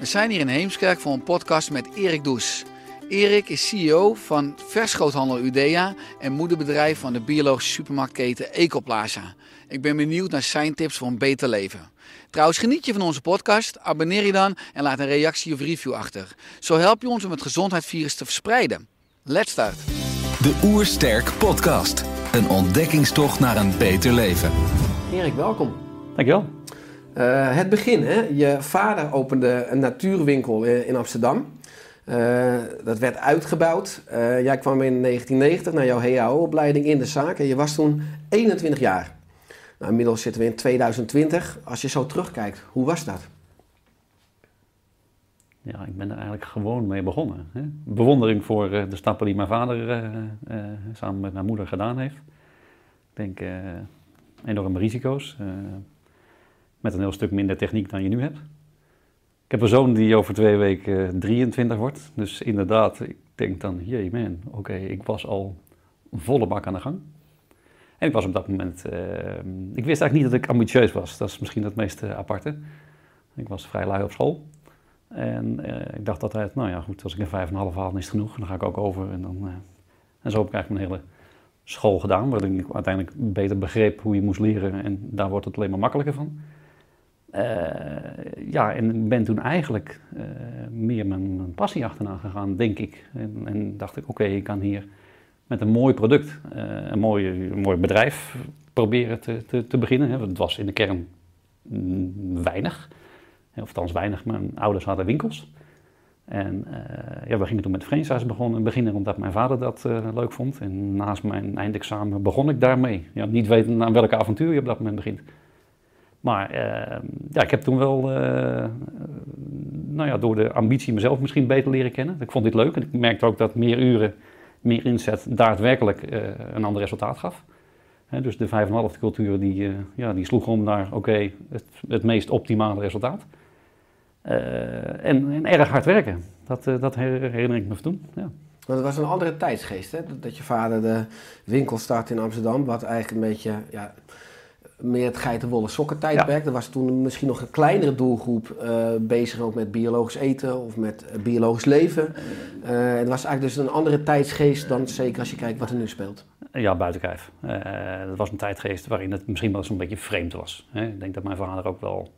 We zijn hier in Heemskerk voor een podcast met Erik Does. Erik is CEO van Verschoothandel Udea en moederbedrijf van de biologische supermarktketen Ecoplaza. Ik ben benieuwd naar zijn tips voor een beter leven. Trouwens, geniet je van onze podcast? Abonneer je dan en laat een reactie of review achter. Zo help je ons om het gezondheidsvirus te verspreiden. Let's start. De Oersterk Podcast. Een ontdekkingstocht naar een beter leven. Erik, welkom. Dankjewel. Eh, het begin, hè? je vader opende een natuurwinkel in in Amsterdam. Eh, dat werd uitgebouwd. Eh, jij kwam in 1990 naar jouw HAO-opleiding in de zaak en je was toen 21 jaar. Nou, inmiddels zitten we in 2020. Als je zo terugkijkt, hoe was dat? Ja, ik ben er eigenlijk gewoon mee begonnen. Hè. Bewondering voor eh, de stappen die mijn vader eh, eh, samen met mijn moeder gedaan heeft. Ik denk eh, enorme risico's. Eh, met een heel stuk minder techniek dan je nu hebt. Ik heb een zoon die over twee weken eh, 23 wordt. Dus inderdaad, ik denk dan, jee man, oké, ik was al volle bak aan de gang. En ik was op dat moment, eh, ik wist eigenlijk niet dat ik ambitieus was. Dat is misschien het meest eh, aparte. Ik was vrij lui op school. En eh, ik dacht altijd, nou ja, goed, als ik een vijf en een half haal, dan is het genoeg. Dan ga ik ook over. En, dan, eh, en zo heb ik eigenlijk mijn hele school gedaan, waarin ik uiteindelijk beter begreep hoe je moest leren. En daar wordt het alleen maar makkelijker van. Eh, ja, en ben toen eigenlijk eh, meer mijn, passie achterna gegaan, denk ik. En, en dacht ik, oké, ik kan hier met een mooi product, eh, een, mooi, mooi bedrijf proberen te, te, te beginnen. Het was in de kern mm, weinig, of althans weinig. Mijn ouders hadden winkels. En eh, ja, we gingen toen met franchise begonnen, beginnen omdat mijn vader dat leuk vond. En naast mijn eindexamen begon ik daarmee. Ja, niet weten aan welke avontuur je op dat moment begint. Maar eh, ja, ik heb toen wel, eh, nou ja, door de ambitie mezelf misschien beter leren kennen. Ik vond dit leuk en ik merkte ook dat meer uren, meer inzet daadwerkelijk eh, een ander resultaat gaf. Dus de 5,5 cultuur die, eh, ja, die sloeg om naar oké, het, het meest optimale resultaat. En, en erg hard werken. Dat, dat her- herinner ik me toen. Ja. Want het was een andere tijdsgeest, hè? Dat- Dat je vader de winkel startte in Amsterdam, wat eigenlijk een beetje ja, meer het geitenwolle sokken tijdperk. Er was toen misschien nog een kleinere doelgroep eh, bezig ook met biologisch eten of met eh, biologisch leven. Eh, het was eigenlijk dus een andere tijdsgeest dan zeker als je kijkt wat er nu speelt. Ja, buiten kijf. Eh, dat was een tijdgeest waarin het misschien wel eens een beetje vreemd was. Hè. Ik denk dat mijn vader ook wel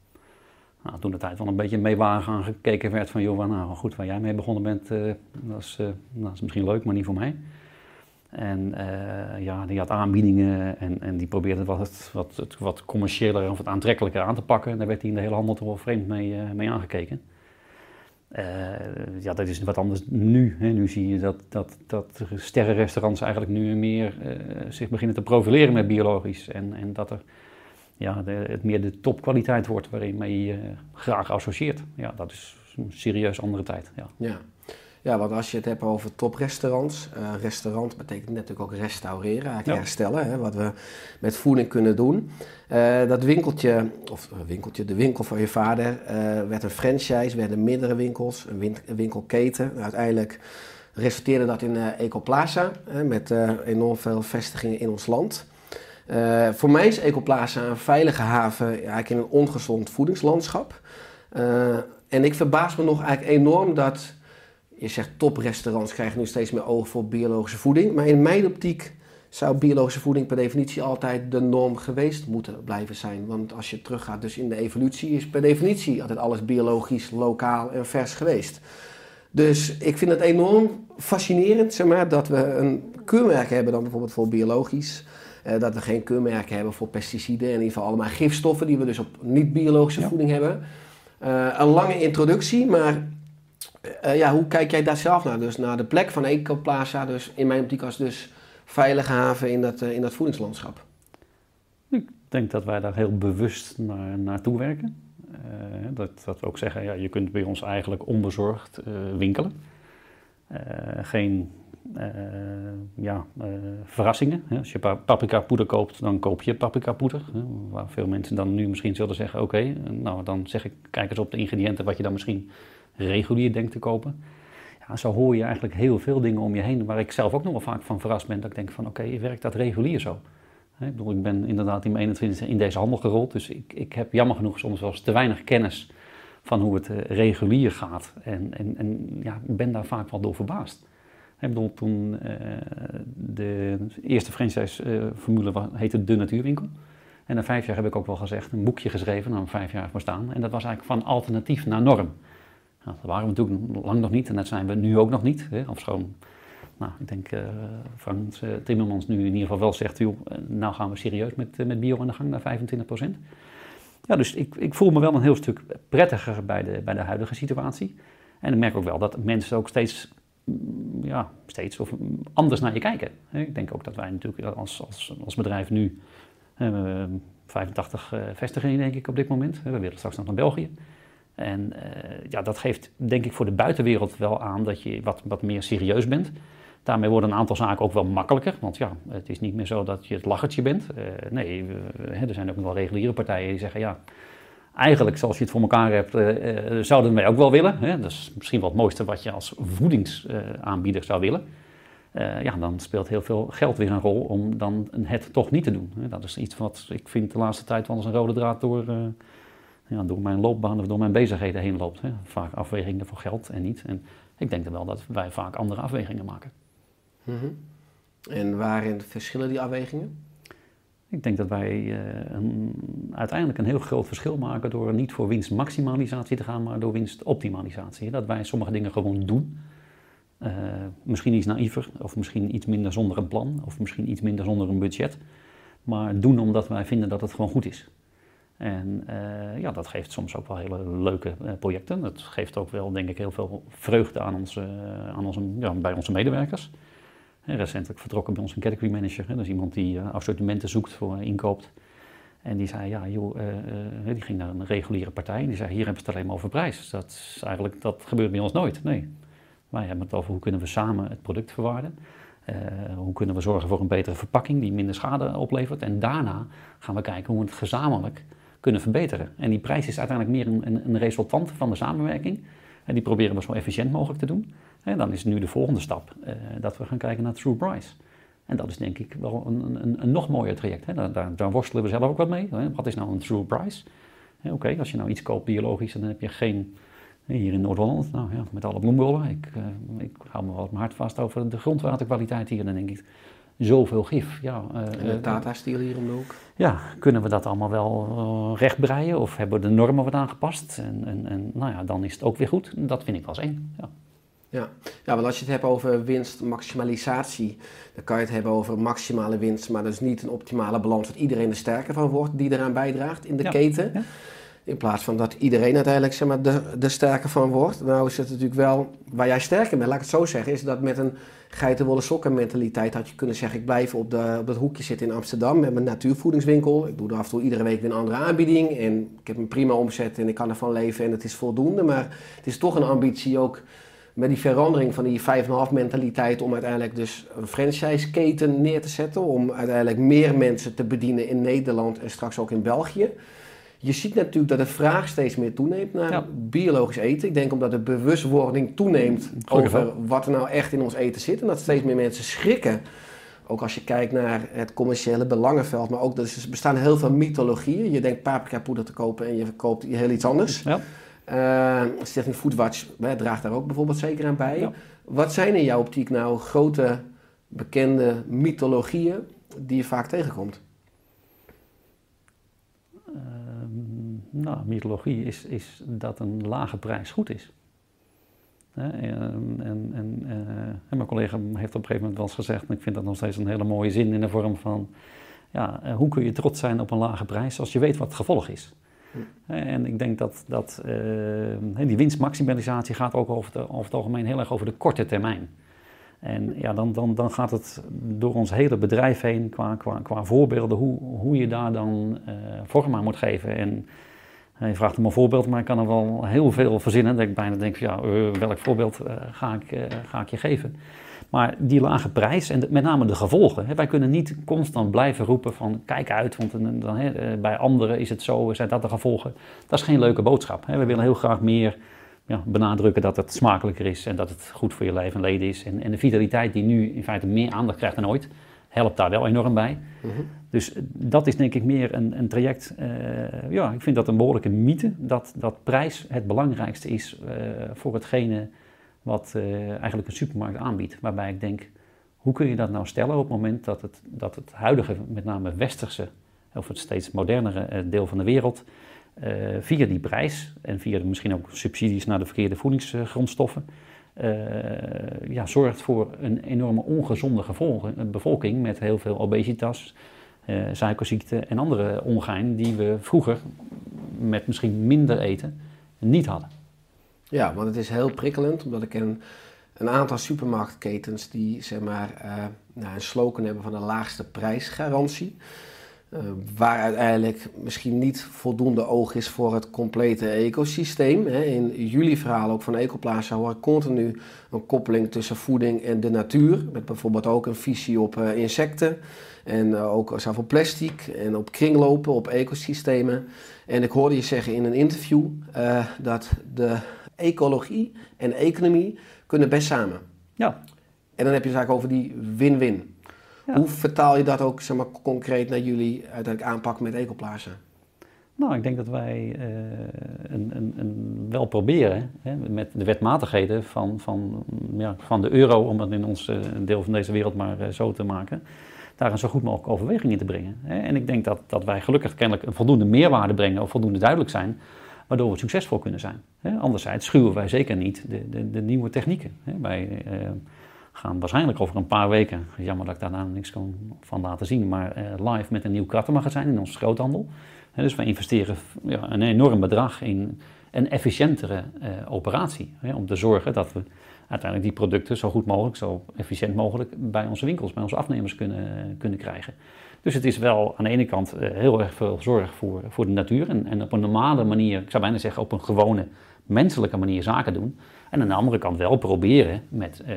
nou, toen de tijd wel een beetje mee wagen aangekeken werd van... joh, nou goed, waar jij mee begonnen bent, dat, is, dat is misschien leuk, maar niet voor mij. En eh, ja, die had aanbiedingen en, en die probeerde wat, het, wat, het, wat commerciëler of wat aantrekkelijker aan te pakken. En daar werd hij in de hele handel toch wel vreemd mee, eh, mee aangekeken. Eh, ja, dat is wat anders nu. Hè. Nu zie je dat, dat, dat sterrenrestaurants eigenlijk nu meer zich beginnen te profileren met biologisch. En, en dat er ja, het meer de topkwaliteit wordt waarin je graag associeert. Ja, dat is een serieus andere tijd. Ja. Ja. Ja, want als je het hebt over toprestaurants, eh restaurant betekent natuurlijk ook restaureren, eigenlijk Ja. herstellen, hè, wat we met voeding kunnen doen. Eh, dat winkeltje, of eh, winkeltje, de winkel van je vader, werd een franchise, werden meerdere winkels, een, win- een winkelketen. Uiteindelijk resulteerde dat in Ecoplaza, hè, met enorm veel vestigingen in ons land. Voor mij is Ecoplaza een veilige haven eigenlijk in een ongezond voedingslandschap. En ik verbaas me nog eigenlijk enorm dat, je zegt toprestaurants krijgen nu steeds meer oog voor biologische voeding. Maar in mijn optiek zou biologische voeding per definitie altijd de norm geweest moeten blijven zijn. Want als je teruggaat dus in de evolutie, is per definitie altijd alles biologisch, lokaal en vers geweest. Dus ik vind het enorm fascinerend zeg maar, dat we een keurmerk hebben dan bijvoorbeeld voor biologisch. Eh, dat we geen keurmerken hebben voor pesticiden. In ieder geval allemaal gifstoffen die we dus op niet-biologische Ja. voeding hebben. Eh, een lange introductie, maar eh, ja, hoe kijk jij daar zelf naar? Dus naar de plek van Ecoplaza, dus in mijn optiek als dus veilige haven in dat, eh, in dat voedingslandschap. Ik denk dat wij daar heel bewust naar, naartoe werken. Eh, dat, dat we ook zeggen, ja, je kunt bij ons eigenlijk onbezorgd winkelen. Geen ja, verrassingen. Als je pa- paprika poeder koopt, dan koop je paprika poeder. Waar veel mensen dan nu misschien zullen zeggen, oké, nou dan zeg ik, kijk eens op de ingrediënten wat je dan misschien regulier denkt te kopen. Ja, zo hoor je eigenlijk heel veel dingen om je heen, waar ik zelf ook nog wel vaak van verrast ben. Dat ik denk van, oké, werkt dat regulier zo? Ik, bedoel, ik ben inderdaad in mijn 21 in deze handel gerold, dus ik, ik heb jammer genoeg soms wel te weinig kennis van hoe het eh, regulier gaat. En, en, en ja, ik ben daar vaak wel door verbaasd. Ik bedoel, toen eh, de eerste franchise-formule wa- heette De Natuurwinkel. En na vijf jaar heb ik ook wel gezegd, een boekje geschreven, na vijf jaar bestaan. En dat was eigenlijk van alternatief naar norm. Nou, dat waren we natuurlijk lang nog niet en dat zijn we nu ook nog niet. Hè, ofschoon nou, ik denk uh, Frans uh, Timmermans nu in ieder geval wel zegt, joh, uh, nou gaan we serieus met, met bio aan de gang naar 25% Ja, dus ik, ik voel me wel een heel stuk prettiger bij de, bij de huidige situatie. En ik merk ook wel dat mensen ook steeds, mm, ja, steeds of anders naar je kijken. Ik denk ook dat wij natuurlijk als, als, als bedrijf nu uh, 85 vestigingen denk ik op dit moment. We willen straks nog naar België. En ja, dat geeft denk ik voor de buitenwereld wel aan dat je wat, wat meer serieus bent. Daarmee worden een aantal zaken ook wel makkelijker. Want ja, het is niet meer zo dat je het lachertje bent. Uh, nee, er zijn ook nog wel reguliere partijen die zeggen ja. Eigenlijk, zoals je het voor elkaar hebt, uh, zouden wij ook wel willen. Hè? Dat is misschien wel het mooiste wat je als voedingsaanbieder zou willen. ja, dan speelt heel veel geld weer een rol om dan het toch niet te doen. Dat is iets wat ik vind de laatste tijd wel eens een rode draad door, ja, door mijn loopbaan of door mijn bezigheden heen loopt. Hè? Vaak afwegingen voor geld en niet. En ik denk dan wel dat wij vaak andere afwegingen maken. Mm -hmm. En waarin verschillen die afwegingen? Ik denk dat wij uh, een, uiteindelijk een heel groot verschil maken door niet voor winstmaximalisatie te gaan, maar door winstoptimalisatie. Dat wij sommige dingen gewoon doen. Uh, misschien iets naïver, of misschien iets minder zonder een plan, of misschien iets minder zonder een budget. Maar doen omdat wij vinden dat het gewoon goed is. En uh, ja, dat geeft soms ook wel hele leuke uh, projecten. Dat geeft ook wel, denk ik, heel veel vreugde aan onze, uh, aan onze, ja, bij onze medewerkers. En recentelijk vertrokken bij ons een category manager. Dat is iemand die assortimenten zoekt voor inkoopt. En die zei, ja joh, die ging naar een reguliere partij en die zei, hier hebben we het alleen maar over prijs. Dat, is eigenlijk, dat gebeurt bij ons nooit. Nee, wij hebben het over hoe kunnen we samen het product verwaarden. Hoe kunnen we zorgen voor een betere verpakking die minder schade oplevert. En daarna gaan we kijken hoe we het gezamenlijk kunnen verbeteren. En die prijs is uiteindelijk meer een, een, resultante van de samenwerking. En die proberen we zo efficiënt mogelijk te doen. En dan is nu de volgende stap uh, dat we gaan kijken naar true price. En dat is denk ik wel een, een, een nog mooier traject. Hè. Daar, daar, worstelen we zelf ook wat mee. Wat is nou een true price? Oké, als je nou iets koopt biologisch, dan heb je geen... Hier in Noord-Holland, nou ja, met alle bloembollen. Ik, uh, ik hou me wel mijn hart vast over de grondwaterkwaliteit hier. Dan denk ik, zoveel gif. Ja, en de Tata-stiel hier om de hoek. Ja, kunnen we dat allemaal wel uh, rechtbreien of hebben we de normen wat aangepast? En, en, en nou ja, dan is het ook weer goed. Dat vind ik wel eens één. Ja. Ja. ja, want als je het hebt over winstmaximalisatie, dan kan je het hebben over maximale winst, maar dat is niet een optimale balans dat iedereen er sterker van wordt die eraan bijdraagt in de ja. keten. Ja. In plaats van dat iedereen uiteindelijk zeg maar, de, de sterker van wordt. Nou is het natuurlijk wel, waar jij sterker bent, laat ik het zo zeggen, is dat met een geitenwolle sokken mentaliteit had je kunnen zeggen, ik blijf op, de, op dat hoekje zitten in Amsterdam met mijn natuurvoedingswinkel. Ik doe er af en toe iedere week weer een andere aanbieding en ik heb een prima omzet en ik kan ervan leven en het is voldoende. Maar het is toch een ambitie ook met die verandering van die 5,5 mentaliteit om uiteindelijk dus een franchise-keten neer te zetten. Om uiteindelijk meer mensen te bedienen in Nederland en straks ook in België. Je ziet natuurlijk dat de vraag steeds meer toeneemt naar ja. biologisch eten. Ik denk omdat de bewustwording toeneemt Gelukkig over wel. wat er nou echt in ons eten zit. En dat steeds meer mensen schrikken. Ook als je kijkt naar het commerciële belangenveld. Maar ook er bestaan heel veel mythologieën. Je denkt paprika poeder te kopen en je koopt heel iets anders. Ja. Uh, Stichting Foodwatch hè, draagt daar ook bijvoorbeeld zeker aan bij. Ja. Wat zijn in jouw optiek nou grote bekende mythologieën die je vaak tegenkomt? Nou, mythologie is, is dat een lage prijs goed is. Hè, En, en, eh, en mijn collega heeft op een gegeven moment wel eens gezegd, en ik vind dat nog steeds een hele mooie zin in de vorm van, ja, eh, hoe kun je trots zijn op een lage prijs als je weet wat het gevolg is? En ik denk dat, dat eh, hè, die winstmaximalisatie gaat ook over, de, over het algemeen heel erg over de korte termijn. En ja, dan, dan, dan gaat het door ons hele bedrijf heen qua, qua, qua voorbeelden hoe, hoe je daar dan eh, vorm aan moet geven. En je vraagt om een voorbeeld, maar ik kan er wel heel veel verzinnen. Dat ik bijna denk, ja, eh, welk voorbeeld eh, ga, ik, eh, ga ik je geven? Maar die lage prijs en met name de gevolgen. Wij kunnen niet constant blijven roepen van kijk uit, want dan, bij anderen is het zo, zijn dat de gevolgen. Dat is geen leuke boodschap. We willen heel graag meer ja, benadrukken dat het smakelijker is en dat het goed voor je lijf en leden is. En, en de vitaliteit die nu in feite meer aandacht krijgt dan ooit, helpt daar wel enorm bij. Dus eh, dat is denk ik meer een, een traject. eh, ja, ik vind dat een behoorlijke mythe, dat, dat prijs het belangrijkste is eh, voor hetgene wat eh, eigenlijk een supermarkt aanbiedt. Waarbij ik denk, hoe kun je dat nou stellen op het moment dat het, dat het huidige, met name westerse, of het steeds modernere deel van de wereld, via die prijs en via misschien ook subsidies naar de verkeerde voedingsgrondstoffen, ja, zorgt voor een enorme ongezonde gevolgen, een bevolking met heel veel obesitas, eh, suikerziekte en andere ongein die we vroeger met misschien minder eten niet hadden. Ja, want het is heel prikkelend, omdat ik een, een aantal supermarktketens die zeg maar, eh, nou, een slogan hebben van de laagste prijsgarantie. Eh, waar uiteindelijk misschien niet voldoende oog is voor het complete ecosysteem. Hè. In jullie verhaal ook van Ecoplaza hoor ik continu een koppeling tussen voeding en de natuur. Met bijvoorbeeld ook een visie op eh, insecten. En eh, ook zoveel plastic en op kringlopen, op ecosystemen. En ik hoorde je zeggen in een interview dat de ecologie en economie kunnen best samen. Ja, En dan heb je het eigenlijk over die win-win. Ja. Hoe vertaal je dat ook zeg maar, concreet naar jullie uiteindelijk aanpak met Ecoplaza? Nou, ik denk dat wij eh, een, een, een wel proberen hè, met de wetmatigheden van, van, ja, van de euro, om het in ons eh, deel van deze wereld maar eh, zo te maken, daar een zo goed mogelijk overweging in te brengen. Hè. En ik denk dat, dat wij gelukkig kennelijk een voldoende meerwaarde brengen of voldoende duidelijk zijn, waardoor we succesvol kunnen zijn. Hè. Anderzijds schuwen wij zeker niet de, de, de nieuwe technieken. Hè. Wij gaan waarschijnlijk over een paar weken, jammer dat ik daar niks kan van laten zien, maar eh, live met een nieuw krattenmagazijn in onze groothandel. Dus wij investeren een enorm bedrag in een efficiëntere eh, operatie. Om te zorgen dat we uiteindelijk die producten zo goed mogelijk, zo efficiënt mogelijk bij onze winkels, bij onze afnemers kunnen, kunnen krijgen. Dus het is wel aan de ene kant eh, heel erg veel zorg voor, voor de natuur en, en op een normale manier, ik zou bijna zeggen op een gewone menselijke manier zaken doen. En aan de andere kant wel proberen met eh,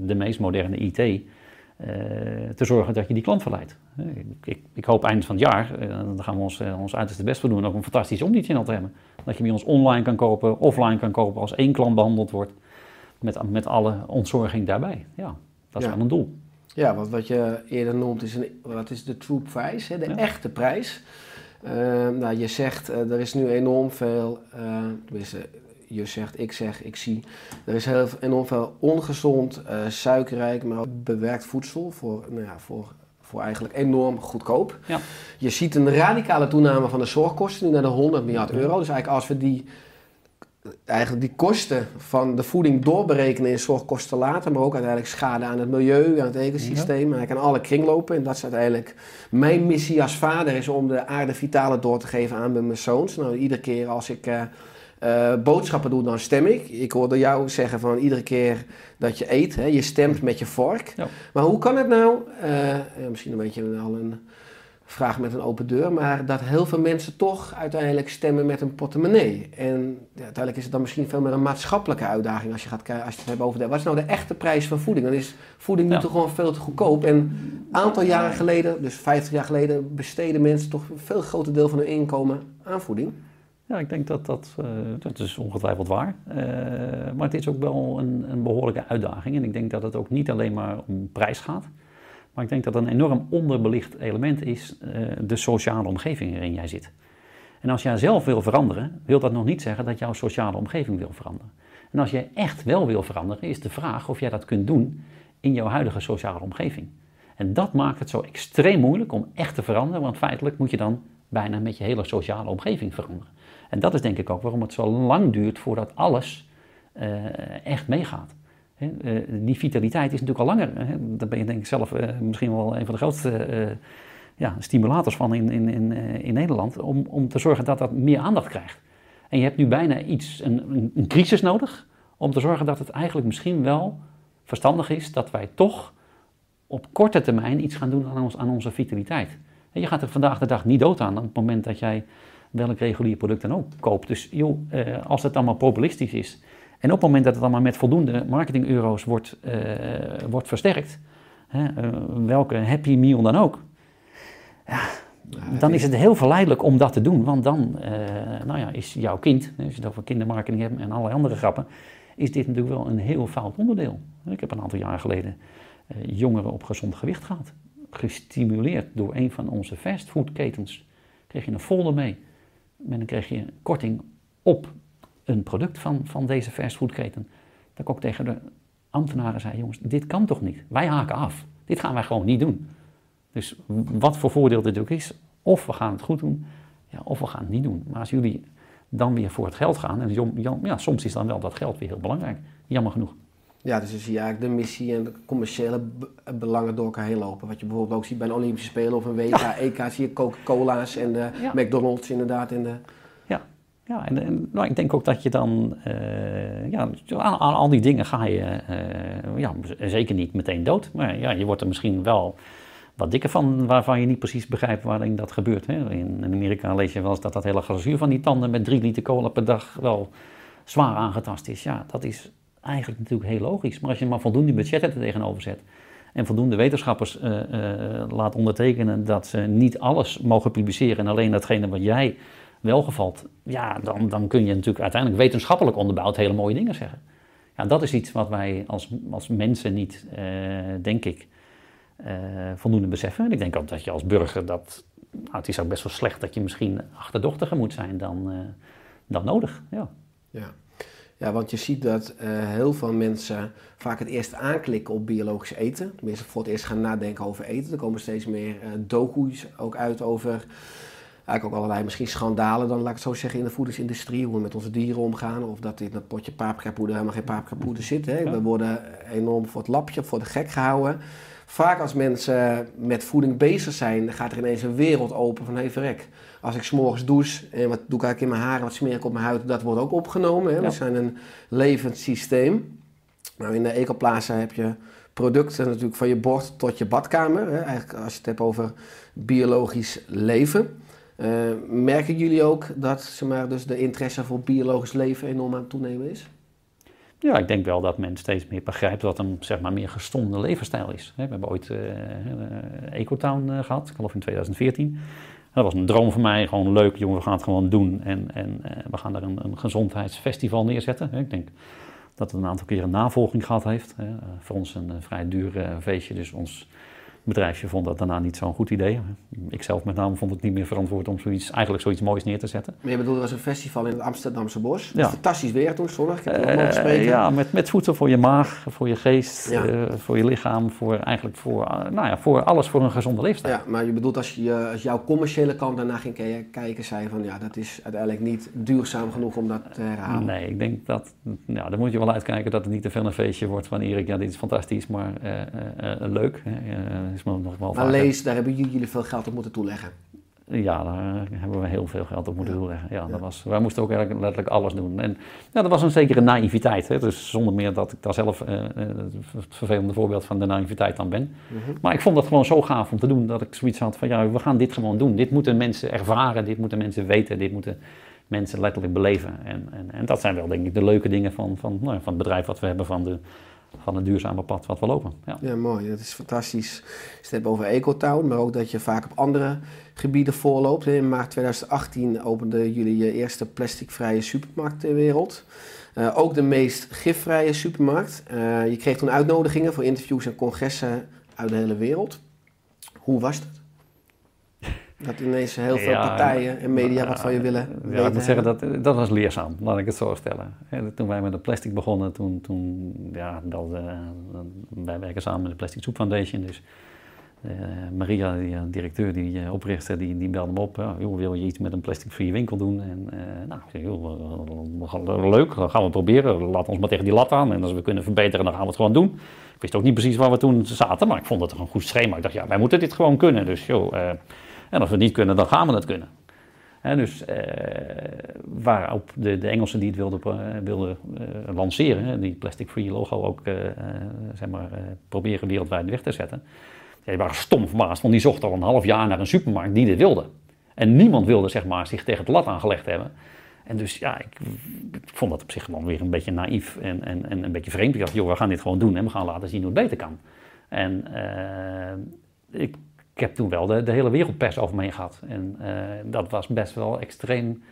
de meest moderne IT eh, te zorgen dat je die klant verleidt. Eh, Ik, ik, hoop eind van het jaar, dan gaan we ons, ons uiterste best voor doen, ook een fantastisch omnichannel te hebben. Dat je bij ons online kan kopen, offline kan kopen, als één klant behandeld wordt. Met, met alle ontzorging daarbij. Ja, dat is Ja. wel een doel. Ja, wat, wat je eerder noemt is, een, wat is de true prijs, de Ja. echte prijs. Nou, je zegt, er is nu enorm veel, tenminste, je zegt, ik zeg, ik zie, er is heel, enorm veel ongezond, eh, suikerrijk, maar ook bewerkt voedsel voor, nou ja, voor, voor eigenlijk enorm goedkoop. Ja. Je ziet een radicale toename van de zorgkosten, nu naar de 100 miljard euro. Dus eigenlijk als we die, eigenlijk die kosten van de voeding doorberekenen in zorgkosten later, maar ook uiteindelijk schade aan het milieu, aan het ecosysteem, eigenlijk aan alle kringlopen. En dat is uiteindelijk mijn missie als vader, is om de aarde vitale door te geven aan mijn zoons. Nou, iedere keer als ik eh, eh, boodschappen doe, dan stem ik. Ik hoorde jou zeggen van iedere keer dat je eet, hè, je stemt met je vork. Ja. Maar hoe kan het nou, eh, ja, misschien een beetje al een vraag met een open deur, maar dat heel veel mensen toch uiteindelijk stemmen met een portemonnee. En ja, uiteindelijk is het dan misschien veel meer een maatschappelijke uitdaging als je gaat als je het hebt over de, wat is nou de echte prijs van voeding? Dan is voeding nu Ja. toch gewoon veel te goedkoop. En een aantal jaren geleden, dus 50 jaar geleden, besteden mensen toch een veel groter deel van hun inkomen aan voeding. Ja, ik denk dat dat, eh, dat is ongetwijfeld waar. Eh, maar het is ook wel een, een behoorlijke uitdaging. En ik denk dat het ook niet alleen maar om prijs gaat. Maar ik denk dat een enorm onderbelicht element is eh, de sociale omgeving waarin jij zit. En als jij zelf wil veranderen, wil dat nog niet zeggen dat jouw sociale omgeving wil veranderen. En als jij echt wel wil veranderen, is de vraag of jij dat kunt doen in jouw huidige sociale omgeving. En dat maakt het zo extreem moeilijk om echt te veranderen, want feitelijk moet je dan bijna met je hele sociale omgeving veranderen. En dat is denk ik ook waarom het zo lang duurt voordat alles eh, echt meegaat. Eh, die vitaliteit is natuurlijk al langer. Hè, daar ben je denk ik zelf eh, misschien wel een van de grootste ja, stimulators van in, in, in, in Nederland, om, om te zorgen dat dat meer aandacht krijgt. En je hebt nu bijna iets, een, een, crisis nodig, om te zorgen dat het eigenlijk misschien wel verstandig is dat wij toch op korte termijn iets gaan doen aan, aan onze vitaliteit. Je gaat er vandaag de dag niet dood aan op het moment dat jij welk regulier product dan ook koopt. Dus joh, eh, als het allemaal populistisch is en op het moment dat het allemaal met voldoende marketing-euro's wordt, eh, wordt versterkt, hè, eh, welke happy meal dan ook, ja, dan is het heel verleidelijk om dat te doen. Want dan nou ja, is jouw kind, als je het over kindermarketing hebt en allerlei andere grappen, is dit natuurlijk wel een heel fout onderdeel. Ik heb een aantal jaar geleden jongeren op gezond gewicht gehad. Gestimuleerd door een van onze fastfoodketens. Kreeg je een folder mee. En dan kreeg je korting op een product van, van deze fastfoodketen. Dat ik ook tegen de ambtenaren zei, jongens, dit kan toch niet? Wij haken af. Dit gaan wij gewoon niet doen. Dus wat voor voordeel dit ook is, of we gaan het goed doen, ja, of we gaan het niet doen. Maar als jullie dan weer voor het geld gaan, en ja, soms is dan wel dat geld weer heel belangrijk, jammer genoeg. Ja, dus dan zie je eigenlijk de missie en de commerciële be- belangen door elkaar heen lopen. Wat je bijvoorbeeld ook ziet bij een Olympische Spelen of een WK, EK, zie je Coca-Cola's en de Ja. McDonald's inderdaad. En de, Ja, ja en, en nou, ik denk ook dat je dan, eh, ja, aan, aan al die dingen ga je, eh, ja, zeker niet meteen dood. Maar ja, je wordt er misschien wel wat dikker van, waarvan je niet precies begrijpt waarin dat gebeurt. Hè. In, in Amerika lees je wel eens dat dat hele glazuur van die tanden met drie liter cola per dag wel zwaar aangetast is. Ja, dat is eigenlijk natuurlijk heel logisch. Maar als je maar voldoende budgetten er tegenover zet en voldoende wetenschappers eh, eh, laat ondertekenen dat ze niet alles mogen publiceren en alleen datgene wat jij wel gevalt, ja, dan, dan kun je natuurlijk uiteindelijk wetenschappelijk onderbouwd hele mooie dingen zeggen. Ja, dat is iets wat wij als, als mensen niet, eh, denk ik, voldoende beseffen. En ik denk ook dat je als burger dat, nou, het is ook best wel slecht dat je misschien achterdochtiger moet zijn dan, dan nodig. Ja. ja. Ja, want je ziet dat eh, heel veel mensen vaak het eerst aanklikken op biologisch eten. Tenminste, voor het eerst gaan nadenken over eten. Er komen steeds meer eh docu's ook uit over eigenlijk ook allerlei misschien schandalen dan, laat ik het zo zeggen, in de voedingsindustrie. Hoe we met onze dieren omgaan. Of dat in dat potje paprikapoeder helemaal geen paprikapoeder zit. Hè. We worden enorm voor het lapje, voor de gek gehouden. Vaak als mensen met voeding bezig zijn, gaat er ineens een wereld open van hey verrek. Als ik s'morgens douche en wat doe ik eigenlijk in mijn haren, wat smeer ik op mijn huid, dat wordt ook opgenomen. Hè. We Ja. zijn een levend systeem. Nou, in de Ecoplaza heb je producten natuurlijk van je bord tot je badkamer. Hè. Eigenlijk als je het hebt over biologisch leven. Eh, merken jullie ook dat zeg maar, dus de interesse voor biologisch leven enorm aan het toenemen is? Ja, ik denk wel dat men steeds meer begrijpt wat een zeg maar, meer gestonde levensstijl is. We hebben ooit eh, Ecotown eh, gehad, ik geloof in 2014. Dat was een droom van mij, gewoon leuk, jongen, we gaan het gewoon doen. En, en we gaan daar een, een gezondheidsfestival neerzetten. Ik denk dat het een aantal keer een navolging gehad heeft. Voor ons een vrij duur feestje, dus ons bedrijfje vond dat daarna niet zo'n goed idee. Ik zelf met name vond het niet meer verantwoord om zoiets, eigenlijk zoiets moois neer te zetten. Maar je bedoelt, er was een festival in het Amsterdamse bos. Ja. Fantastisch weer toen, zonnig. Ik heb ook Eh, spreken. ja, met, met voedsel voor je maag, voor je geest, Ja. eh, voor je lichaam, voor, eigenlijk voor, eh, nou ja, voor alles voor een gezonde leefstijl. Ja, maar je bedoelt als, je, als jouw commerciële kant daarna ging ke- kijken, zei van ja, dat is uiteindelijk niet duurzaam genoeg om dat te herhalen. Nee, ik denk dat, ja, dan moet je wel uitkijken dat het niet te veel een feestje wordt van Erik, ja dit is fantastisch, maar leuk. Hè, is me nog wel Maar vaker- lees, daar hebben jullie veel geld op moeten toeleggen. Ja, daar hebben we heel veel geld op moeten Ja. toeleggen. Ja, Ja. dat was, wij moesten ook letterlijk alles doen. En ja, dat was een zekere naïviteit. Hè? Dus zonder meer dat ik daar zelf eh, eh, het vervelende voorbeeld van de naïviteit aan ben. Mhm. Maar ik vond dat gewoon zo gaaf om te doen dat ik zoiets had van ja, we gaan dit gewoon doen. Dit moeten mensen ervaren, dit moeten mensen weten, dit moeten mensen letterlijk beleven. En, en, en dat zijn wel denk ik de leuke dingen van, van, nou, van het bedrijf wat we hebben, van, de, van het duurzame pad wat we lopen. Ja. Ja, mooi. Dat is fantastisch. Je hebt over Ecotown, maar ook dat je vaak op andere gebieden voorloopt. In maart 2018 openden jullie je eerste plasticvrije supermarkt ter wereld. Eh, ook de meest gifvrije supermarkt. Eh, je kreeg toen uitnodigingen voor interviews en congressen uit de hele wereld. Hoe was dat? Dat ineens heel veel Ja, partijen en media wat van je willen Ja, weten ik moet zeggen, dat, dat was leerzaam, laat ik het zo stellen. Toen wij met de plastic begonnen, toen, toen ja, dat, eh, wij werken samen met de Plastic Soup Foundation, dus eh, Maria, die eh, directeur, die eh, oprichter, die, die belde me op. Joh, wil je iets met een plastic-free winkel doen? En eh, nou, ik zei, joh, eh, leuk, dat gaan we proberen. Laat ons maar tegen die lat aan. En als we kunnen verbeteren, dan gaan we het gewoon doen. Ik wist ook niet precies waar we toen zaten, maar ik vond het een goed schema. Ik dacht, ja, wij moeten dit gewoon kunnen. Dus joh, eh, en als we het niet kunnen, dan gaan we het kunnen. Hè, dus eh, waarop de, de Engelsen die het wilden, eh, wilden eh, lanceren, die plastic-free logo ook eh, zeg maar, proberen wereldwijd weg te zetten. Die waren stom verbaasd, want die zochten al een half jaar naar een supermarkt die dit wilde. En niemand wilde zeg maar, zich tegen het lat aangelegd hebben. En dus ja, ik, vond dat op zich gewoon weer een beetje naïef en, en, en een beetje vreemd. Ik dacht, joh, we gaan dit gewoon doen en we gaan laten zien hoe het beter kan. En ik, ik heb toen wel de, hele wereldpers over me heen gehad. En eh, dat was best wel extreem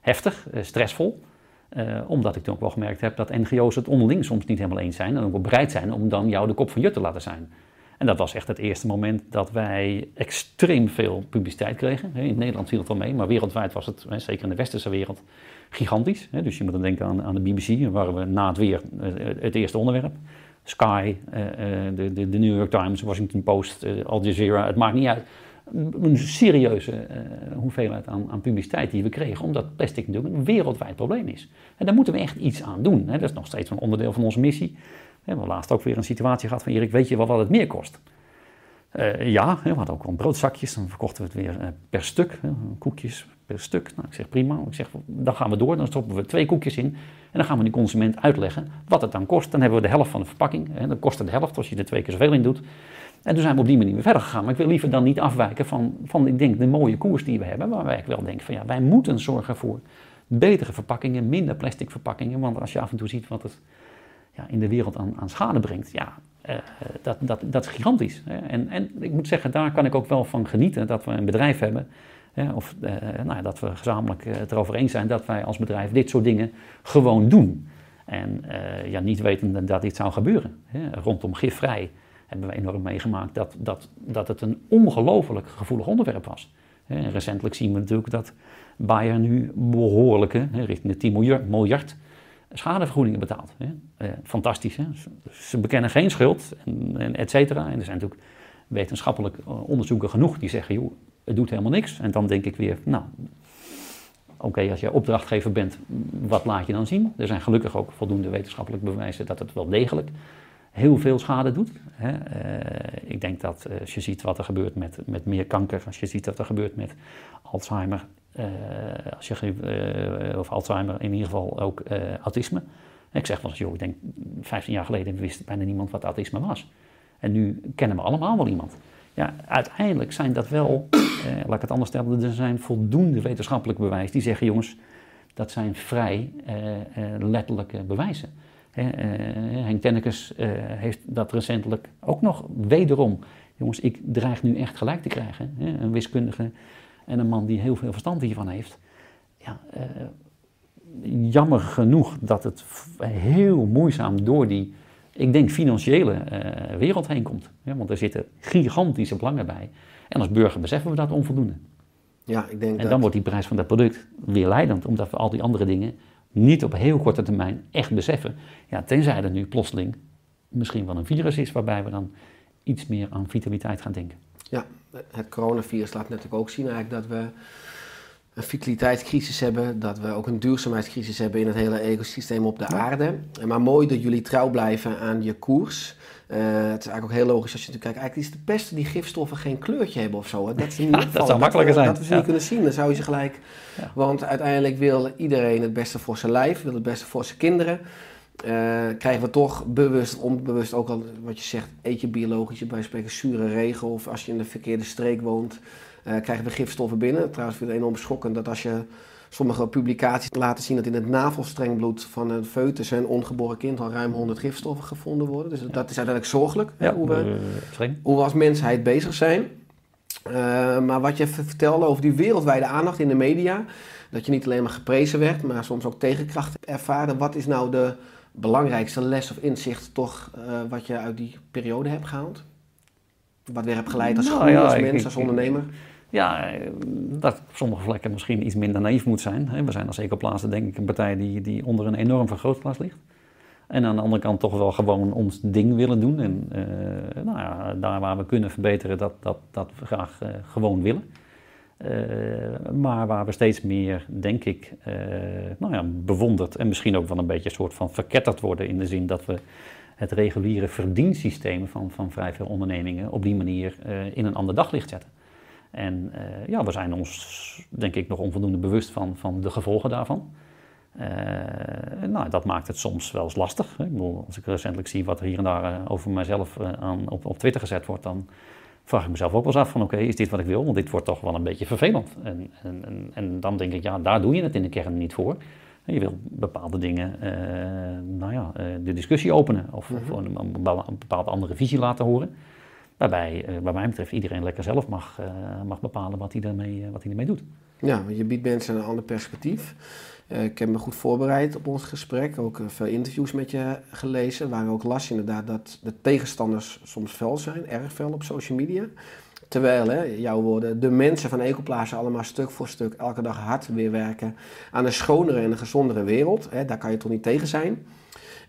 heftig, eh, stressvol. Eh, omdat ik toen ook wel gemerkt heb dat NGO's het onderling soms niet helemaal eens zijn. En ook wel bereid zijn om dan jou de kop van jut te laten zijn. En dat was echt het eerste moment dat wij extreem veel publiciteit kregen. In Nederland viel het wel mee, maar wereldwijd was het, zeker in de westerse wereld, gigantisch. Dus je moet dan denken aan, aan de BBC, waren we na het weer het eerste onderwerp. Sky, eh, eh, de, de, de New York Times, Washington Post, eh, Al Jazeera, het maakt niet uit. Een serieuze hoeveelheid aan, aan publiciteit die we kregen, omdat plastic natuurlijk een wereldwijd probleem is. En daar moeten we echt iets aan doen. Dat is nog steeds een onderdeel van onze missie. We hebben laatst ook weer een situatie gehad van Erik, weet je wel wat het meer kost? Ja, we hadden ook wel broodzakjes, dan verkochten we het weer per stuk, koekjes stuk. Nou, ik zeg prima, ik zeg, dan gaan we door, dan stoppen we twee koekjes in en dan gaan we die consument uitleggen wat het dan kost. Dan hebben we de helft van de verpakking, hè, dan kost het de helft als je er twee keer zoveel in doet. En toen zijn we op die manier weer verder gegaan. Maar ik wil liever dan niet afwijken van, van ik denk, de mooie koers die we hebben, waarbij ik wel denk van ja, wij moeten zorgen voor betere verpakkingen, minder plastic verpakkingen, want als je af en toe ziet wat het ja, in de wereld aan, aan schade brengt, ja, eh, dat, dat, dat is gigantisch. Hè. En, en ik moet zeggen, daar kan ik ook wel van genieten dat we een bedrijf hebben, of eh, nou, dat we gezamenlijk eh, het erover eens zijn dat wij als bedrijf dit soort dingen gewoon doen. En eh, ja, niet weten dat dit zou gebeuren. Rondom gifvrij hebben we enorm meegemaakt dat, dat, dat het een ongelooflijk gevoelig onderwerp was. Recentelijk zien we natuurlijk dat Bayer nu behoorlijke, richting de 10 miljard, schadevergoedingen betaalt. Fantastisch. Hè? Ze, bekennen geen schuld, en, et cetera. En er zijn natuurlijk wetenschappelijk onderzoeken genoeg die zeggen, joh, het doet helemaal niks. En dan denk ik weer, nou, oké, als jij opdrachtgever bent, wat laat je dan zien? Er zijn gelukkig ook voldoende wetenschappelijk bewijzen dat het wel degelijk heel veel schade doet. Hè. Eh, ik denk dat eh, als je ziet wat er gebeurt met, met meer kanker, als je ziet wat er gebeurt met Alzheimer, eh, als je, of Alzheimer, in ieder geval ook autisme. Ik zeg wel eens, joh, ik denk 15 jaar geleden wist bijna niemand wat autisme was. En nu kennen we allemaal wel iemand. Ja, uiteindelijk zijn dat wel, eh, laat ik het anders stellen, er zijn voldoende wetenschappelijk bewijs die zeggen, jongens, dat zijn vrij eh, eh, letterlijke bewijzen. Hè, eh, Henk Tennekes eh, heeft dat recentelijk ook nog wederom. Jongens, ik dreig nu echt gelijk te krijgen. Een wiskundige en een man die heel veel verstand hiervan heeft. Ja, eh, jammer genoeg dat het heel moeizaam door die, ik denk, financiële eh, wereld heen komt. Want er zitten gigantische belangen bij. En als burger beseffen we dat onvoldoende. Ja, ik denk En dat... dan wordt die prijs van dat product weer leidend, omdat we al die andere dingen niet op heel korte termijn echt beseffen. Ja, tenzij er nu plotseling misschien wel een virus is waarbij we dan iets meer aan vitaliteit gaan denken. Ja, het coronavirus laat natuurlijk ook zien eigenlijk dat we een vitaliteitscrisis hebben, dat we ook een duurzaamheidscrisis hebben in het hele ecosysteem op de aarde. En Maar mooi dat jullie trouw blijven aan je koers. Eh, het is eigenlijk ook heel logisch als je natuurlijk kijkt. Eigenlijk is de pest die gifstoffen geen kleurtje hebben of zo. Hè? Dat, ieder dat zou makkelijker we- zijn. Dat we ze Ja. niet kunnen zien, dan zou je ze gelijk... Ja. Want uiteindelijk wil iedereen het beste voor zijn lijf, wil het beste voor zijn kinderen. Eh, krijgen we toch bewust, onbewust ook al wat je zegt, eet je biologisch, bij spreken zure regen of als je in de verkeerde streek woont, krijgen we gifstoffen binnen. Trouwens vind ik het enorm schokkend dat als je sommige publicaties laten zien dat in het navelstrengbloed van een foetus en ongeboren kind al ruim 100 gifstoffen gevonden worden. Dus dat is uiteindelijk zorgelijk hoe, we, eh, hoe we als mensheid bezig zijn. Eh, maar wat je vertelde over die wereldwijde aandacht in de media, dat je niet alleen maar geprezen werd, maar soms ook tegenkracht ervaren. Wat is nou de belangrijkste les of inzicht toch eh, wat je uit die periode hebt gehaald? Wat weer hebt geleid als Nou groei, ja, als mens, ik- als ondernemer? Ja, dat op sommige vlekken misschien iets minder naïef moet zijn. We zijn als Ecoplaza denk ik een partij die, die onder een enorm vergrootglas ligt. En aan de andere kant toch wel gewoon ons ding willen doen. En eh, nou ja, daar waar we kunnen verbeteren, dat, dat, dat we graag eh, gewoon willen. Eh, maar waar we steeds meer, denk ik, nou ja, bewonderd en misschien ook wel een beetje een soort van verketterd worden. In de zin dat we het reguliere verdiensysteem van, van vrij veel ondernemingen op die manier in een ander daglicht zetten. En eh, ja, we zijn ons denk ik nog onvoldoende bewust van, van de gevolgen daarvan. Eh, nou, dat maakt het soms wel eens lastig. hè. Ik bedoel, als ik recentelijk zie wat er hier en daar eh, over mijzelf eh, aan, op, op Twitter gezet wordt, dan vraag ik mezelf ook wel eens af van oké, is dit wat ik wil? Want dit wordt toch wel een beetje vervelend. En, en, en, en dan denk ik, ja, daar doe je het in de kern niet voor. Je wil bepaalde dingen, nou ja, de discussie openen of, of een, een bepaalde andere visie laten horen. Waarbij, wat mij betreft, iedereen lekker zelf mag, eh, mag bepalen wat hij, daarmee, eh, wat hij ermee doet. Ja, want je biedt mensen een ander perspectief. Ik heb me goed voorbereid op ons gesprek, ook veel interviews met je gelezen, waar ook las inderdaad dat de tegenstanders soms fel zijn, erg fel op social media. Terwijl, hè, jouw woorden, de mensen van Ecoplaza allemaal stuk voor stuk elke dag hard weer werken aan een schonere en een gezondere wereld. Hè, daar kan je toch niet tegen zijn.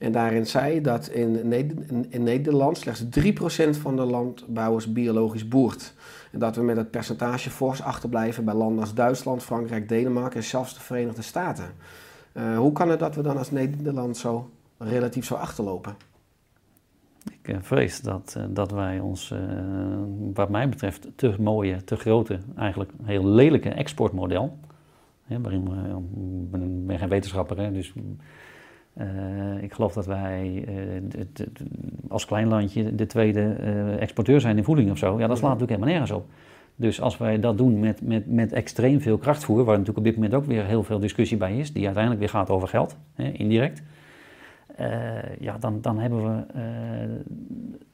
En daarin zei dat in, Neder- in- in Nederland slechts 3% van de landbouwers biologisch boert. En dat we met het percentage fors achterblijven bij landen als Duitsland, Frankrijk, Denemarken en zelfs de Verenigde Staten. Eh, hoe kan het dat we dan als Nederland zo relatief zo achterlopen? Ik eh, vrees dat, eh, dat wij ons, wat mij betreft, te mooie, te grote, eigenlijk heel lelijke exportmodel. Hè, waarin ik ben geen wetenschapper, hè, dus eh, ik geloof dat wij eh, de- de- de- als klein landje de tweede eh, exporteur zijn in voeding of zo. Ja, dat slaat natuurlijk helemaal nergens op. Dus als wij dat doen met, met, met extreem veel krachtvoer, waar natuurlijk op dit moment ook weer heel veel discussie bij is, die uiteindelijk weer gaat over geld, hè, indirect. Ja, dan, dan hebben we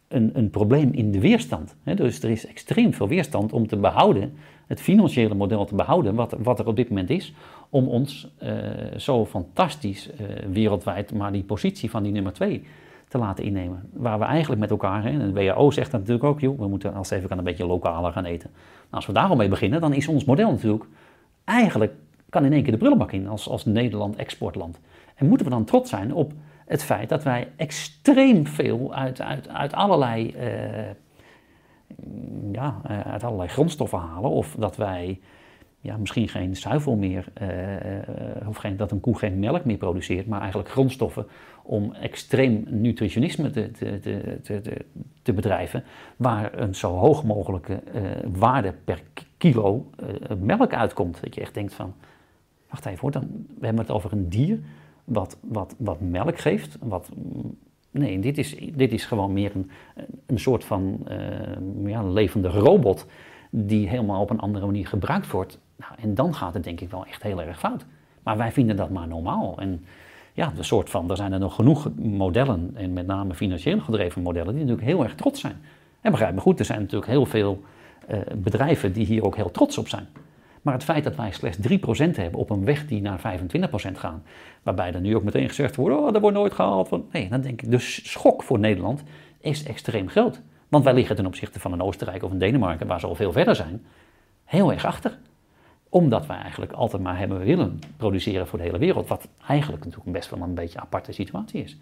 een, een probleem in de weerstand. Dus er is extreem veel weerstand om te behouden, het financiële model te behouden, wat, wat er op dit moment is, om ons eh, zo fantastisch eh, wereldwijd maar die positie van die nummer twee te laten innemen. Waar we eigenlijk met elkaar, hè, en de WHO zegt dat natuurlijk ook, joh, we moeten als even kan een beetje lokaler gaan eten. Nou, als we daar al mee beginnen, dan is ons model natuurlijk eigenlijk kan in één keer de brullenbak in als, als Nederland exportland. En moeten we dan trots zijn op het feit dat wij extreem veel uit, uit, uit allerlei eh, ja, eh, uit allerlei grondstoffen halen. Of dat wij ja, misschien geen zuivel meer, eh, of geen, dat een koe geen melk meer produceert, maar eigenlijk grondstoffen om extreem nutritionisme te, te, te, te, te, bedrijven, waar een zo hoog mogelijke waarde per kilo melk uitkomt. Dat je echt denkt van, wacht even hoor, dan, we hebben het over een dier wat, wat, wat melk geeft, wat Nee, dit is, dit is gewoon meer een, een soort van eh, ja, een levende robot die helemaal op een andere manier gebruikt wordt. Nou, en dan gaat het denk ik wel echt heel erg fout. Maar wij vinden dat maar normaal. En ja, de soort van, er zijn er nog genoeg modellen, en met name financieel gedreven modellen, die natuurlijk heel erg trots zijn. En begrijp me goed, er zijn natuurlijk heel veel eh, bedrijven die hier ook heel trots op zijn. Maar het feit dat wij slechts 3% hebben op een weg die naar 25% gaat, waarbij er nu ook meteen gezegd wordt, oh, dat wordt nooit gehaald. Van, nee, dan denk ik, de schok voor Nederland is extreem groot. Want wij liggen ten opzichte van een Oostenrijk of een Denemarken, waar ze al veel verder zijn, heel erg achter. Omdat wij eigenlijk altijd maar hebben willen produceren voor de hele wereld, wat eigenlijk natuurlijk best wel een beetje een aparte situatie is.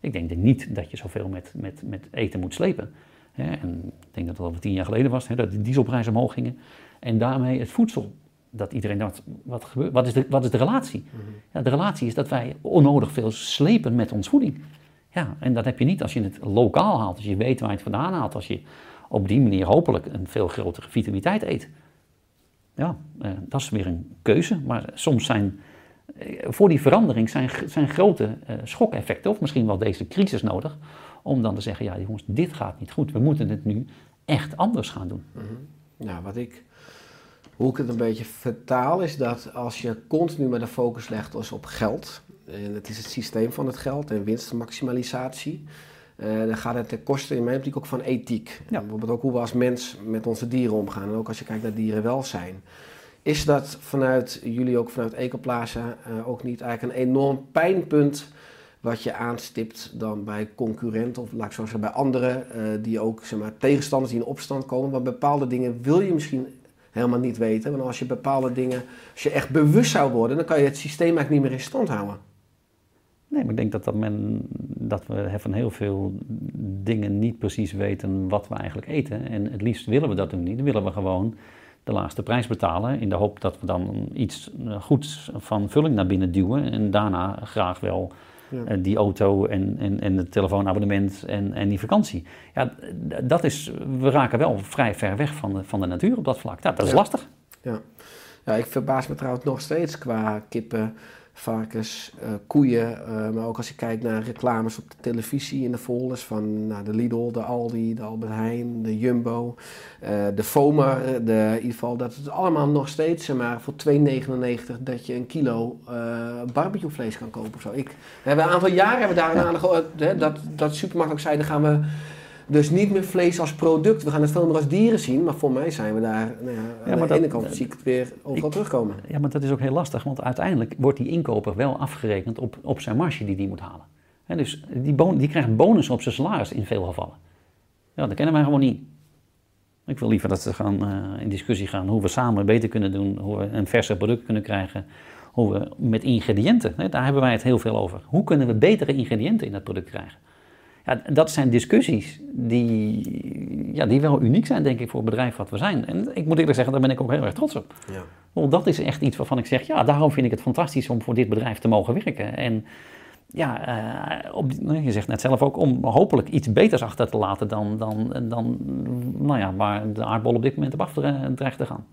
Ik denk niet dat je zoveel met, met, met eten moet slepen. En ik denk dat het al tien jaar geleden was, dat de dieselprijzen omhoog gingen. En daarmee het voedsel. Dat iedereen dacht, wat, gebeurt, wat, is, de, wat is de relatie? ja, de relatie is dat wij onnodig veel slepen met ons voeding. Ja, en dat heb je niet als je het lokaal haalt, als je weet waar je het vandaan haalt, als je op die manier hopelijk een veel grotere vitaliteit eet. Ja, eh, dat is weer een keuze, maar soms zijn eh, voor die verandering zijn, zijn grote eh, schokeffecten, of misschien wel deze crisis nodig, om dan te zeggen, ja jongens, dit gaat niet goed, we moeten het nu echt anders gaan doen. Nou, wat ik, hoe ik het een beetje vertaal is dat als je continu met de focus legt dus op geld, en het is het systeem van het geld en winstmaximalisatie, eh, dan gaat het ten koste in mijn optiek ook van ethiek. Ja. Bijvoorbeeld ook hoe we als mens met onze dieren omgaan en ook als je kijkt naar dierenwelzijn. Is dat vanuit jullie, ook vanuit Ecoplaza, eh, ook niet eigenlijk een enorm pijnpunt wat je aanstipt dan bij concurrenten of laat ik zo zeggen bij anderen eh, die ook zeg maar, tegenstanders die in opstand komen. Want bepaalde dingen wil je misschien helemaal niet weten. Want als je bepaalde dingen, als je echt bewust zou worden, dan kan je het systeem eigenlijk niet meer in stand houden. Nee, maar ik denk dat, dat, men, dat we van heel veel dingen niet precies weten wat we eigenlijk eten. En het liefst willen we dat ook niet. Dan willen we gewoon de laagste prijs betalen in de hoop dat we dan iets eh, goeds van vulling naar binnen duwen. En daarna graag wel Ja. eh, die auto en, en, en het telefoonabonnement en, en die vakantie. Ja, dat is, we raken wel vrij ver weg van de, van de natuur op dat vlak. Ja, dat is Ja. lastig. Ja. ja, ik verbaas me trouwens nog steeds qua kippen, varkens, eh, koeien. eh, maar ook als je kijkt naar reclames op de televisie in de folders van nou, de Lidl, de Aldi, de Albert Heijn, de Jumbo, eh, de Foma. eh, De, in ieder geval dat het allemaal nog steeds maar, voor 2,99 dat je een kilo barbecuevlees kan kopen of zo. Ik, we hebben een aantal jaren hebben we daar dat, dat supermarkt zei, dan gaan we dus niet meer vlees als product. We gaan het veel meer als dieren zien. Maar voor mij zijn we daar... Nou ja, aan de dat- ene kant zie ik het weer overal terugkomen. Ja, maar dat is ook heel lastig, want uiteindelijk wordt die inkoper wel afgerekend op, op zijn marge die die moet halen. Hè, dus die, bon, die krijgt een bonus op zijn salaris in veel gevallen. Ja, dat kennen wij gewoon niet. Ik wil liever dat ze gaan, eh, in discussie gaan hoe we samen beter kunnen doen, hoe we een verser product kunnen krijgen, hoe we met ingrediënten, daar hebben wij het heel veel over. Hoe kunnen we betere ingrediënten in dat product krijgen? Ja, dat zijn discussies die, ja, die wel uniek zijn, denk ik, voor het bedrijf wat we zijn. En ik moet eerlijk zeggen, daar ben ik ook heel erg trots op. Ja. Wel, dat is echt iets waarvan ik zeg, ja, daarom vind ik het fantastisch om voor dit bedrijf te mogen werken. En ja, eh, op, nou, je zegt net zelf ook, om hopelijk iets beters achter te laten dan, dan, dan nou ja, waar de aardbol op dit moment op af dre- dreigt te gaan.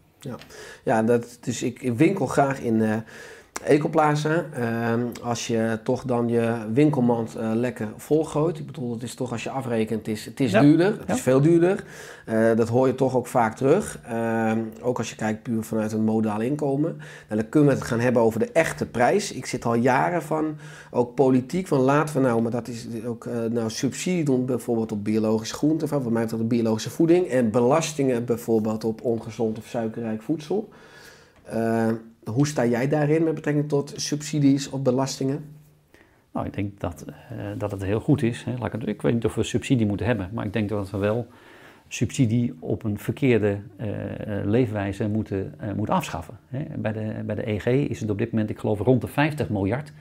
Ja, dat, dus ik winkel graag in eh Ecoplaza. Ehm, als je toch dan je winkelmand eh, lekker volgooit. Ik bedoel, het is toch als je afrekent, het is, het is Ja. duurder. Het Ja. is veel duurder. Eh, dat hoor je toch ook vaak terug. Ehm, ook als je kijkt puur vanuit een modaal inkomen. En dan kunnen we het gaan hebben over de echte prijs. Ik zit al jaren van, ook politiek, van laten we nou, maar dat is ook eh, nou subsidie doen bijvoorbeeld op biologische groenten, van wat mij betreft op biologische voeding. En belastingen bijvoorbeeld op ongezond of suikerrijk voedsel. Hoe sta jij daarin met betrekking tot subsidies of belastingen? Nou, ik denk dat, eh, dat het heel goed is. Hè. Laat ik, ik weet niet of we subsidie moeten hebben, maar ik denk dat we wel subsidie op een verkeerde eh, eh, leefwijze moeten, moeten afschaffen. Hè. Bij, de, bij de EG is het op dit moment, ik geloof, rond de 50 miljard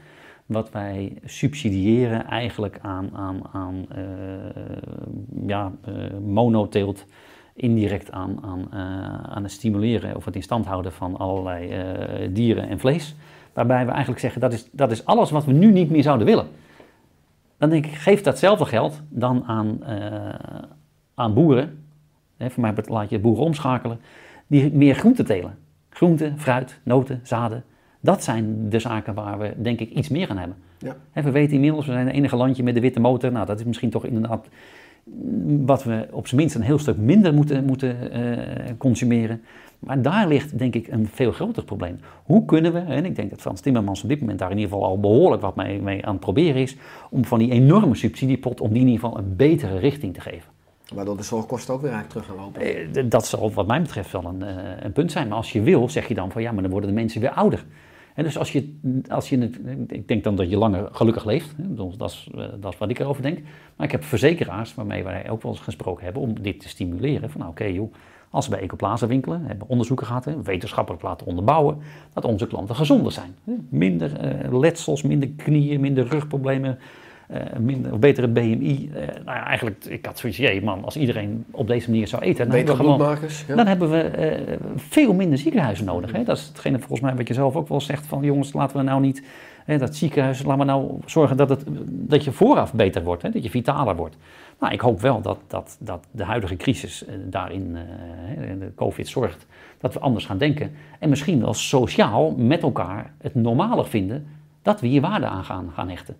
wat wij subsidiëren eigenlijk aan, aan, aan ja, monoteelt, indirect aan, aan, eh, aan het stimuleren of het in stand houden van allerlei eh, dieren en vlees. Waarbij we eigenlijk zeggen, dat is, dat is alles wat we nu niet meer zouden willen. Dan denk ik, geef datzelfde geld dan aan, eh, aan boeren. Hè, voor mij laat je boeren omschakelen. Die meer groenten telen. Groenten, fruit, noten, zaden. Dat zijn de zaken waar we denk ik iets meer aan hebben. Ja. Hè, we weten inmiddels, we zijn het enige landje met de witte motor. Nou, dat is misschien toch inderdaad wat we op zijn minst een heel stuk minder moeten, moeten eh, consumeren. Maar daar ligt denk ik een veel groter probleem. Hoe kunnen we, en ik denk dat Frans Timmermans op dit moment daar in ieder geval al behoorlijk wat mee, mee aan het proberen is, om van die enorme subsidiepot, om die in ieder geval een betere richting te geven. Waardoor de zorgkosten ook weer eigenlijk terug gaan lopen. Eh, Dat zal wat mij betreft wel een, eh, een punt zijn. Maar als je wil, zeg je dan van ja, maar dan worden de mensen weer ouder. En dus als je, als je, ik denk dan dat je langer gelukkig leeft. Dat is, eh, dat is wat ik erover denk. Maar ik heb verzekeraars waarmee wij ook wel eens gesproken hebben om dit te stimuleren. Van nou oké joh, als we bij Ecoplaza winkelen, hebben onderzoeken gehad, wetenschappelijk laten onderbouwen, dat onze klanten gezonder zijn. Minder eh, letsels, minder knieën, minder rugproblemen, eh, minder, betere BMI. Eh, nou ja, eigenlijk, ik had zoiets, jee man, als iedereen op deze manier zou eten, dan hebben we gewoon, bloedmarkers. Ja. dan hebben we eh, veel minder ziekenhuizen nodig. Hè? Dat is hetgene volgens mij wat je zelf ook wel zegt van jongens, laten we nou niet hè, dat ziekenhuis, laten we nou zorgen dat, het, dat je vooraf beter wordt, hè? dat je vitaler wordt. Nou, ik hoop wel dat, dat, dat de huidige crisis daarin, eh, de COVID, zorgt dat we anders gaan denken. En misschien wel sociaal met elkaar het normaler vinden dat we hier waarde aan gaan, gaan hechten.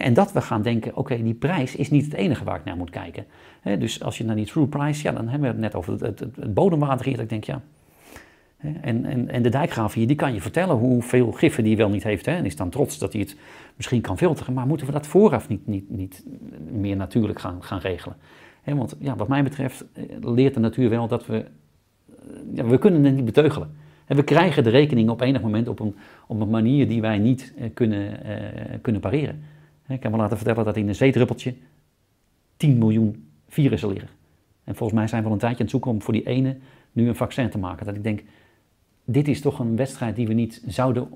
En dat we gaan denken, oké, die prijs is niet het enige waar ik naar moet kijken. Dus als je naar die true price, ja, dan hebben we het net over het, bodemwater hier. Dat ik denk, ja. En, en, en de dijkgraaf hier, die kan je vertellen hoeveel giffen die wel niet heeft. En is dan trots dat hij het misschien kan filteren. Maar moeten we dat vooraf niet, niet, niet meer natuurlijk gaan, gaan regelen? Want ja, wat mij betreft eh, leert de natuur wel dat we... eh, Ja, we kunnen het niet beteugelen. En we krijgen de rekening op enig moment op een, op een manier die wij niet eh, kunnen, kunnen pareren. Ik heb me laten vertellen dat in een zeedruppeltje 10 miljoen virussen liggen. En volgens mij zijn we al een tijdje aan het zoeken om voor die ene nu een vaccin te maken. Dat ik denk, dit is toch een wedstrijd die we niet zouden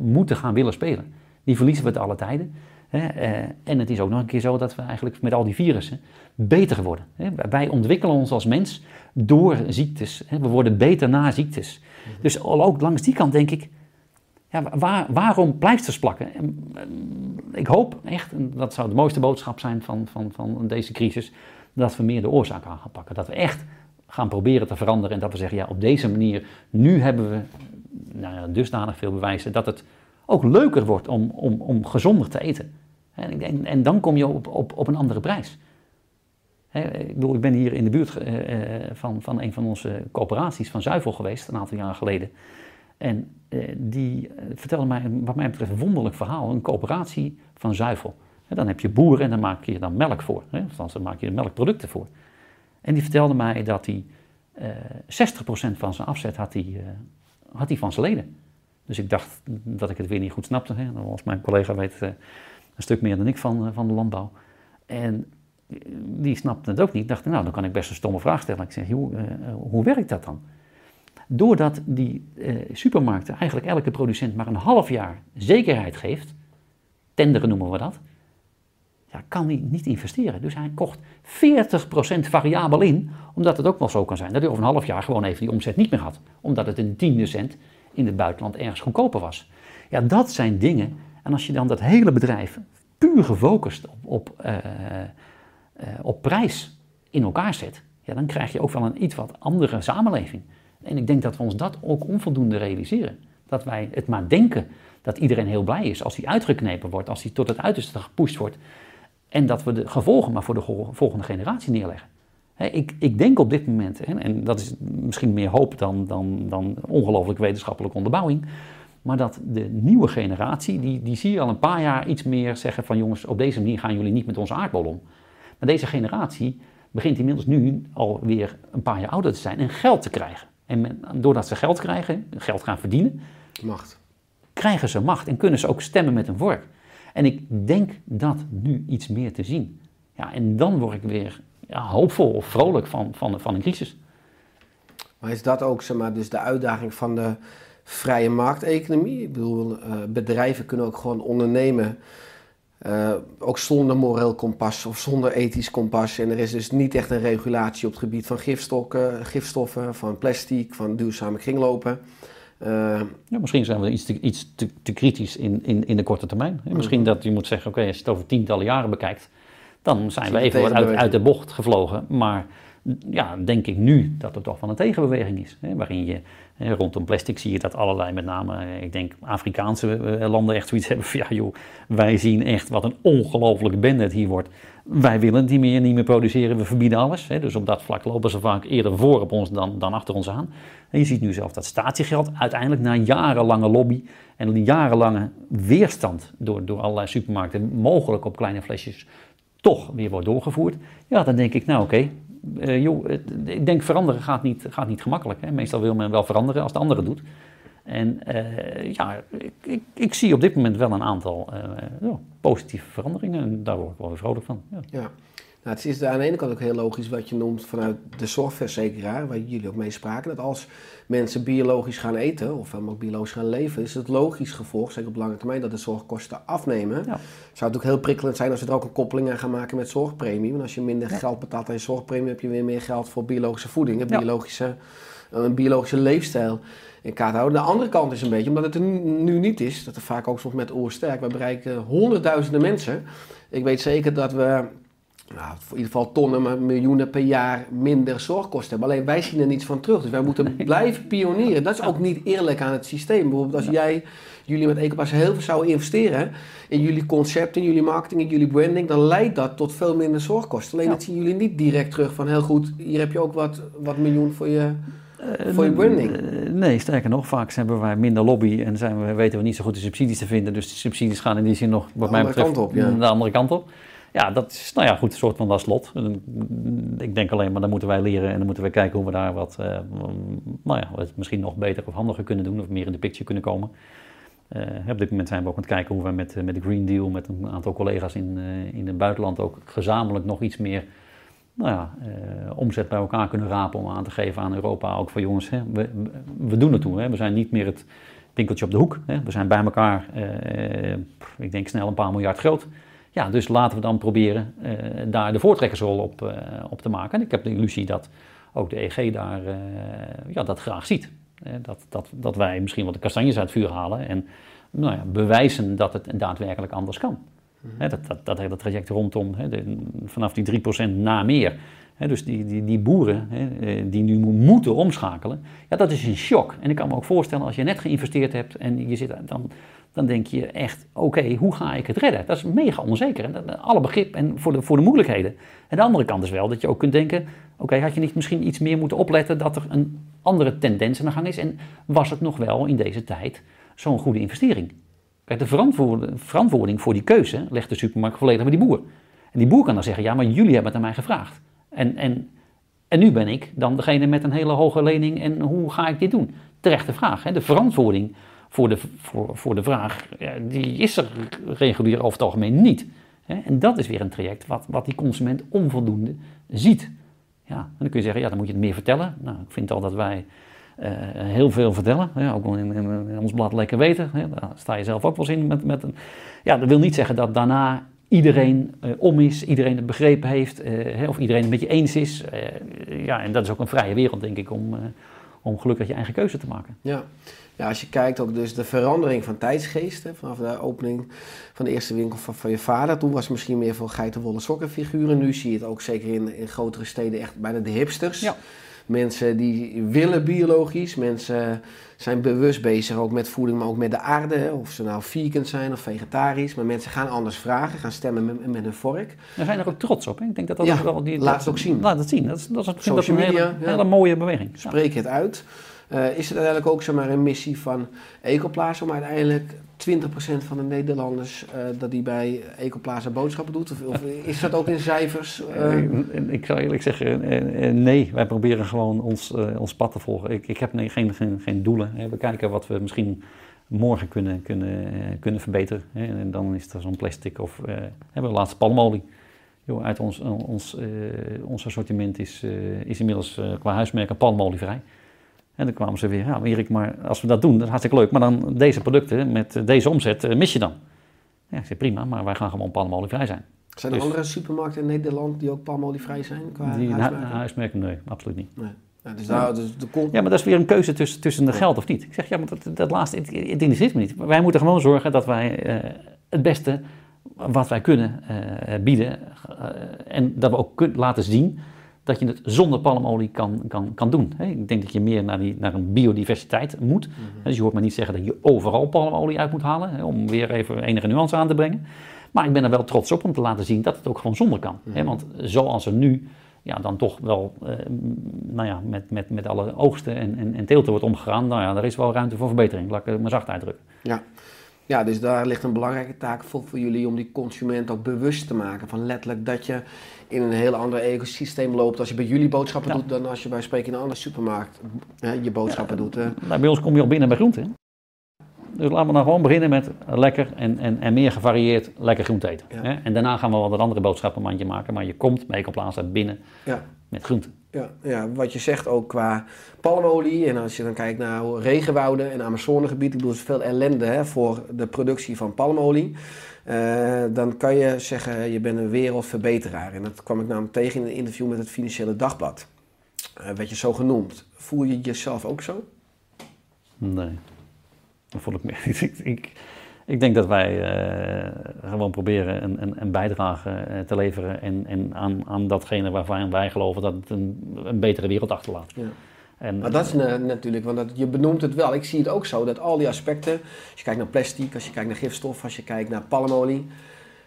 moeten gaan willen spelen. Die verliezen we te alle tijden. Eh, en het is ook nog een keer zo dat we eigenlijk met al die virussen beter worden. Wij ontwikkelen ons als mens door ziektes. We worden beter na ziektes. Dus al ook langs die kant denk ik, ja, waar, waarom pleisters plakken? En, eh, Ik hoop echt, en dat zou de mooiste boodschap zijn van, van, van deze crisis, dat we meer de oorzaak aan gaan pakken. Dat we echt gaan proberen te veranderen en dat we zeggen, ja, op deze manier, nu hebben we nou ja, dusdanig veel bewijzen dat het ook leuker wordt om, om, om gezonder te eten. En, denk- en dan kom je op, op, op een andere prijs. Ik, bedoel, ik ben hier in de buurt eh, eh, van, van een van onze coöperaties van Zuivel geweest, een aantal jaar geleden. En eh, die eh, vertelde mij, wat mij betreft, een wonderlijk verhaal. Een coöperatie van zuivel. Dan heb je boeren en dan maak je dan melk voor. Hè, althans, dan maak je melkproducten voor. En die vertelde mij dat hij eh 60% van zijn afzet had hij, eh, had van zijn leden. Dus ik dacht dat ik het weer niet goed snapte. Hè. Als mijn collega weet eh, een stuk meer dan ik van, eh, van de landbouw. En eh, die snapte het ook niet. Ik dacht, nou, dan kan ik best een stomme vraag stellen. Ik zeg, eh, eh, hoe werkt dat dan? Doordat die eh, supermarkten eigenlijk elke producent maar een half jaar zekerheid geeft, tenderen noemen we dat, ja, kan hij niet investeren. Dus hij kocht 40% variabel in, omdat het ook wel zo kan zijn dat hij over een half jaar gewoon even die omzet niet meer had. Omdat het een tiende cent in het buitenland ergens goedkoper was. Ja, dat zijn dingen. En als je dan dat hele bedrijf puur gefocust op, op, eh, eh, op prijs in elkaar zet, ja, dan krijg je ook wel een iets wat andere samenleving. En ik denk dat we ons dat ook onvoldoende realiseren. Dat wij het maar denken dat iedereen heel blij is als hij uitgeknepen wordt, als hij tot het uiterste gepusht wordt. En dat we de gevolgen maar voor de volgende generatie neerleggen. Ik, ik denk op dit moment, en dat is misschien meer hoop dan, dan, dan ongelooflijk wetenschappelijke onderbouwing, maar dat de nieuwe generatie, die, die zie je al een paar jaar iets meer zeggen van jongens, op deze manier gaan jullie niet met onze aardbol om. Maar deze generatie begint inmiddels nu alweer een paar jaar ouder te zijn en geld te krijgen. En doordat ze geld krijgen, geld gaan verdienen, Macht. krijgen ze macht en kunnen ze ook stemmen met een vork. En ik denk dat nu iets meer te zien. Ja, en dan word ik weer ja, hoopvol of vrolijk van, van, van een crisis. Maar is dat ook zeg maar, dus de uitdaging van de vrije markteconomie? Ik bedoel, eh, bedrijven kunnen ook gewoon ondernemen, eh, ook zonder moreel kompas of zonder ethisch kompas. En er is dus niet echt een regulatie op het gebied van gifstokken, gifstoffen, van plastic, van duurzame kringlopen. Eh, Ja, misschien zijn we iets te, iets te, te kritisch in, in, in de korte termijn. Misschien dat je moet zeggen, oké, als je het over tientallen jaren bekijkt, dan zijn we even wat uit, de bocht gevlogen. Maar ja, denk ik nu dat er toch wel een tegenbeweging is. Hè, waarin je rondom plastic zie je dat allerlei, met name, eh, ik denk Afrikaanse eh, landen echt zoiets hebben van, ja joh, wij zien echt wat een ongelofelijke bende het hier wordt. Wij willen het niet meer, niet meer produceren, we verbieden alles. Dus op dat vlak lopen ze vaak eerder voor op ons dan, dan achter ons aan. En je ziet nu zelf dat statiegeld uiteindelijk na jarenlange lobby en jarenlange weerstand door, door allerlei supermarkten, mogelijk op kleine flesjes, toch weer wordt doorgevoerd. Ja, dan denk ik, nou oké, eh, joh, ik denk veranderen gaat niet, gaat niet gemakkelijk. Hè. Meestal wil men wel veranderen als de andere doet. En eh, ja, ik, ik, ik zie op dit moment wel een aantal eh, positieve veranderingen en daar word ik wel weer vrolijk van. Ja. Ja. Nou, het is aan de ene kant ook heel logisch wat je noemt vanuit de zorgverzekeraar, waar jullie ook mee spraken. Dat als mensen biologisch gaan eten of helemaal biologisch gaan leven, is het logisch gevolg, zeker op lange termijn, dat de zorgkosten afnemen. Ja. Zou het ook heel prikkelend zijn als we er ook een koppeling aan gaan maken met zorgpremie. Want als je minder geld betaalt aan je zorgpremie, heb je weer meer geld voor biologische voeding, Ja. biologische, een biologische leefstijl in kaart houden. De andere kant is een beetje, omdat het er nu, niet is, dat er vaak ook soms met oorsterk, we bereiken honderdduizenden mensen. Ik weet zeker dat we nou, voor in ieder geval tonnen, maar miljoenen per jaar minder zorgkosten hebben. Alleen wij zien er niets van terug. Dus wij moeten blijven pionieren. Dat is ook niet eerlijk aan het systeem. Bijvoorbeeld als jij, jullie met Ecopass heel veel zouden investeren in jullie concept, in jullie marketing, in jullie branding, dan leidt dat tot veel minder zorgkosten. Alleen Ja. dat zien jullie niet direct terug van heel goed, hier heb je ook wat, wat miljoen voor je, voor je Eh, branding. eh, nee, sterker nog, vaak hebben wij minder lobby en zijn we, weten we niet zo goed de subsidies te vinden. Dus de subsidies gaan in die zin nog, wat mij andere betreft, op, ja. de andere kant op. Ja, dat is, nou ja, goed, een soort van dat slot. En, Ik denk alleen maar, dan moeten wij leren en dan moeten we kijken hoe we daar wat, eh, nou ja, wat misschien nog beter of handiger kunnen doen of meer in de picture kunnen komen. Eh, op dit moment zijn we ook aan het kijken hoe we met, eh, met de Green Deal, met een aantal collega's in, in het buitenland ook gezamenlijk nog iets meer nou ja, omzet bij elkaar kunnen rapen om aan te geven aan Europa. Ook van jongens, hè, we, we doen het toe. Hè. We zijn niet meer het winkeltje op de hoek. Hè. We zijn bij elkaar, ik denk snel een paar miljard groot. Ja, dus laten we dan proberen eh, daar de voortrekkersrol op, eh, op te maken. En ik heb de illusie dat ook de EG daar eh, ja, dat graag ziet. Dat, dat, dat wij misschien wat de kastanjes uit het vuur halen en nou ja, bewijzen dat het daadwerkelijk anders kan. Hè, dat, dat, dat hele traject rondom, de- vanaf die 3% na meer. Dus die, die, die boeren eh, die nu mo- moeten omschakelen, ja, dat is een shock. En ik kan me ook voorstellen, als je net geïnvesteerd hebt en je zit, dan, dan denk je echt, oké, hoe ga ik het redden? Dat is mega onzeker. En alle begrip en voor de, voor de moeilijkheden. En de andere kant is wel dat je ook kunt denken, oké, had je niet misschien iets meer moeten opletten dat er een andere tendens aan de gang is? En was het nog wel in deze tijd zo'n goede investering? Kijk, de verantwoord- verantwoording voor die keuze legt de supermarkt volledig bij die boer. En die boer kan dan zeggen, ja, maar jullie hebben het aan mij gevraagd. En, en, en nu ben ik dan degene met een hele hoge lening en hoe ga ik dit doen? Terechte vraag. Hè? De verantwoording voor de, voor, voor de vraag, die is er regulier over het algemeen niet. Hè? En dat is weer een traject wat, wat die consument onvoldoende ziet. Ja, dan kun je zeggen, ja, dan moet je het meer vertellen. Nou, ik vind al dat wij eh, heel veel vertellen. Ja, ook in, in, in ons blad lekker weten. Hè, daar sta je zelf ook wel eens in. Met, met een, ja, dat wil niet zeggen dat daarna iedereen eh, om is, iedereen het begrepen heeft, eh, hè, of iedereen het met je eens is. Eh, ja, en dat is ook een vrije wereld, denk ik, om, om gelukkig je eigen keuze te maken. Ja. ja, als je kijkt ook dus de verandering van tijdsgeest, hè, vanaf de opening van de eerste winkel van, van je vader. Toen was het misschien meer voor geitenwolle sokkenfiguren. Nu zie je het ook zeker in, in grotere steden echt bijna de hipsters. Ja. Mensen die willen biologisch, mensen zijn bewust bezig ook met voeding, maar ook met de aarde. hè. Of ze nou vegan zijn of vegetarisch. Maar mensen gaan anders vragen, gaan stemmen met, met een vork. We zijn er ook trots op. Hè? Ik denk dat dat Ja, ook wel... Die, laat dat- het ook zien. Laat het zien. Dat is, dat is, dat een hele, media, ja. hele mooie beweging. Spreek het uit. Eh, is het uiteindelijk ook zeg maar, een missie van Ecoplaza om uiteindelijk 20% van de Nederlanders eh, dat die bij Ecoplaza boodschappen doet? Of, of is dat ook in cijfers? eh? Ik zou eerlijk zeggen, nee, wij proberen gewoon ons, ons pad te volgen. Ik, ik heb nee, geen, geen, geen doelen. We kijken wat we misschien morgen kunnen, kunnen, kunnen verbeteren. En dan is er zo'n plastic of hebben we laatst palmolie. Uit ons, ons, ons assortiment is, is inmiddels qua huismerken palmolievrij. En dan kwamen ze weer, ja Erik, maar als we dat doen, dat is hartstikke leuk. Maar dan deze producten met deze omzet eh, mis je dan. Ja, ik zeg prima, maar wij gaan gewoon palmolievrij zijn. zijn er dus- andere supermarkten in Nederland die ook palmolievrij zijn? Qua Die huismerken? hu- huismerken, nee, absoluut niet. Nee. Ja, dus daar, dus de Ja, maar dat is weer een keuze tussen, tussen de geld of niet. Ik zeg, ja, maar dat, dat laatste, het, het interesseert me niet. Wij moeten gewoon zorgen dat wij eh, het beste wat wij kunnen eh, bieden. en dat we ook kun- laten zien dat je het zonder palmolie kan, kan, kan doen. Ik denk dat je meer naar, die, naar een biodiversiteit moet. Dus je hoort me niet zeggen dat je overal palmolie uit moet halen. Om weer even enige nuance aan te brengen. Maar ik ben er wel trots op om te laten zien dat het ook gewoon zonder kan. Hè, want zoals er nu ja, dan toch wel eh, nou ja, met, met, met alle oogsten en, en, en teelten wordt omgegaan. Nou ja, daar is wel ruimte voor verbetering. Laat ik het maar zacht uitdrukken. ja. ja, dus daar ligt een belangrijke taak voor, voor jullie om die consument ook bewust te maken. Van letterlijk dat je in een heel ander ecosysteem loopt als je bij jullie boodschappen Ja. doet dan als je bij spreken in een andere supermarkt hè, je boodschappen doet. hè. Nou, bij ons kom je al binnen bij groente. Dus laten we nou gewoon beginnen met lekker en, en, en meer gevarieerd lekker groente eten. Hè? En daarna gaan we wel wat andere boodschappenmandje maken. Maar je komt bij Ecoplaza binnen met groente. Ja, ja, wat je zegt ook qua palmolie. En als je dan kijkt naar regenwouden en Amazonegebied. Ik bedoel, is veel ellende hè, voor de productie van palmolie. Eh, dan kan je zeggen, je bent een wereldverbeteraar. En dat kwam ik namelijk tegen in een interview met het Financiële Dagblad. Eh werd je zo genoemd. Voel je jezelf ook zo? Nee, dat vond ik meer. ik, ik, ik denk dat wij eh, gewoon proberen een, een, een bijdrage te leveren en, en aan, aan datgene waarvan wij geloven dat het een, een betere wereld achterlaat. Ja. En, Maar dat is na- natuurlijk, want dat, je benoemt het wel. Ik zie het ook zo, dat al die aspecten, als je kijkt naar plastic, als je kijkt naar gifstof, als je kijkt naar palmolie,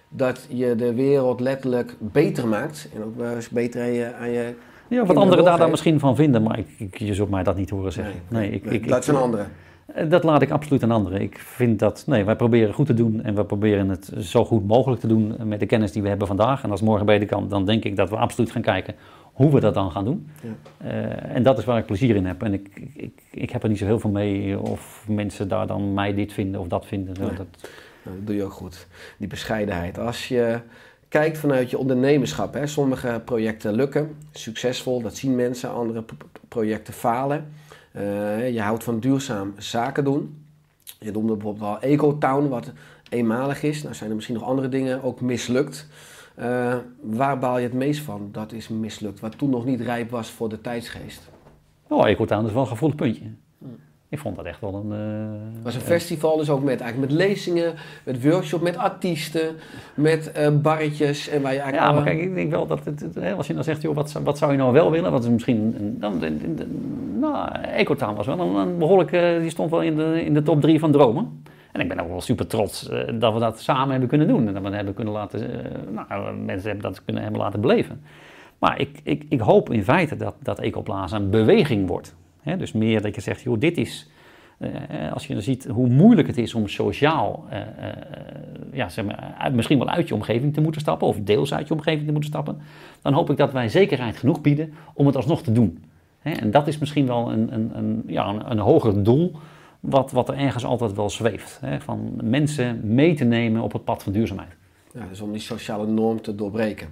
dat je de wereld letterlijk beter maakt. En ook wel eens beter aan je, aan je ja, wat anderen daar dan misschien van vinden, maar ik, ik, je zult mij dat niet horen zeggen. Nee, ik, nee, ik, dat ik- zijn anderen. Eh, Dat laat ik absoluut aan anderen. Ik vind dat, nee, wij proberen goed te doen en we proberen het zo goed mogelijk te doen met de kennis die we hebben vandaag. En als morgen beter kan, dan denk ik dat we absoluut gaan kijken hoe we dat dan gaan doen. Ja. Eh, en dat is waar ik plezier in heb. En ik, ik, ik, heb er niet zo heel veel mee of mensen daar dan mij dit vinden of dat vinden. Dat, Nou, dat doe je ook goed. Die bescheidenheid. Als je kijkt vanuit je ondernemerschap. Hè. Sommige projecten lukken, succesvol, dat zien mensen. Andere projecten falen. Eh, je houdt van duurzaam zaken doen. Je noemde bijvoorbeeld al EcoTown, wat eenmalig is. Nou zijn er misschien nog andere dingen ook mislukt. Eh, waar baal je het meest van dat is mislukt? Wat toen nog niet rijp was voor de tijdsgeest. Oh, Ecotown is wel een gevoelig puntje. Ik vond dat echt wel een... eh, Het was een festival, dus ook met, eigenlijk met lezingen, met workshops, met artiesten, met eh, barretjes. En waar je eigenlijk Ja, maar kijk, ik denk wel dat het, als je dan zegt, joh, wat, zou- wat zou je nou wel willen? Wat is misschien, dan, nou, Ecotown was wel een, een behoorlijk, eh, die stond wel in de, in de top drie van dromen. En ik ben ook wel super trots eh, dat we dat samen hebben kunnen doen. En dat we hebben kunnen laten, eh, nou, mensen hebben dat kunnen hebben laten beleven. Maar ik, ik, ik hoop in feite dat, dat Ecoplaza een beweging wordt. Dus meer dat je zegt, joh, dit is, eh, als je ziet hoe moeilijk het is om sociaal, ja, zeg maar, uit- misschien wel uit je omgeving te moeten stappen, of deels uit je omgeving te moeten stappen, dan hoop ik dat wij zekerheid genoeg bieden om het alsnog te doen. En dat is misschien wel een, een, een, ja, een, een hoger doel, wat, wat er ergens altijd wel zweeft. Hè, van mensen mee te nemen op het pad van duurzaamheid. Ja, dus om die sociale norm te doorbreken.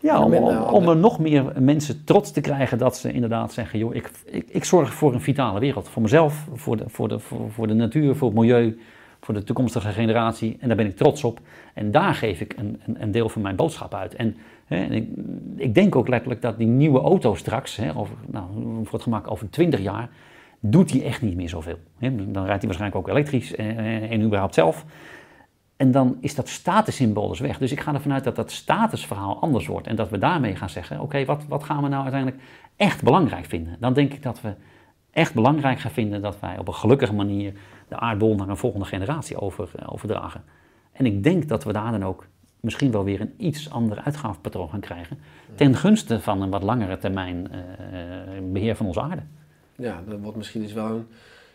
Ja, om, om, om er nog meer mensen trots te krijgen dat ze inderdaad zeggen: joh, ik, ik, ik zorg voor een vitale wereld. Voor mezelf, voor de, voor, de, voor, voor de natuur, voor het milieu, voor de toekomstige generatie. En daar ben ik trots op. En daar geef ik een, een, een deel van mijn boodschap uit. En, hè, en ik, ik denk ook letterlijk dat die nieuwe auto straks, hè, over, nou, voor het gemak over 20 jaar, doet die echt niet meer zoveel. Dan rijdt hij waarschijnlijk ook elektrisch eh, en überhaupt zelf. En dan is dat statussymbool dus weg. Dus ik ga ervan uit dat dat statusverhaal anders wordt. En dat we daarmee gaan zeggen, oké, wat, wat gaan we nou uiteindelijk echt belangrijk vinden? Dan denk ik dat we echt belangrijk gaan vinden dat wij op een gelukkige manier de aardbol naar een volgende generatie over, eh, overdragen. En ik denk dat we daar dan ook misschien wel weer een iets ander uitgavenpatroon gaan krijgen. Ten gunste van een wat langere termijn eh, beheer van onze aarde. Ja, dat wordt misschien dus wel een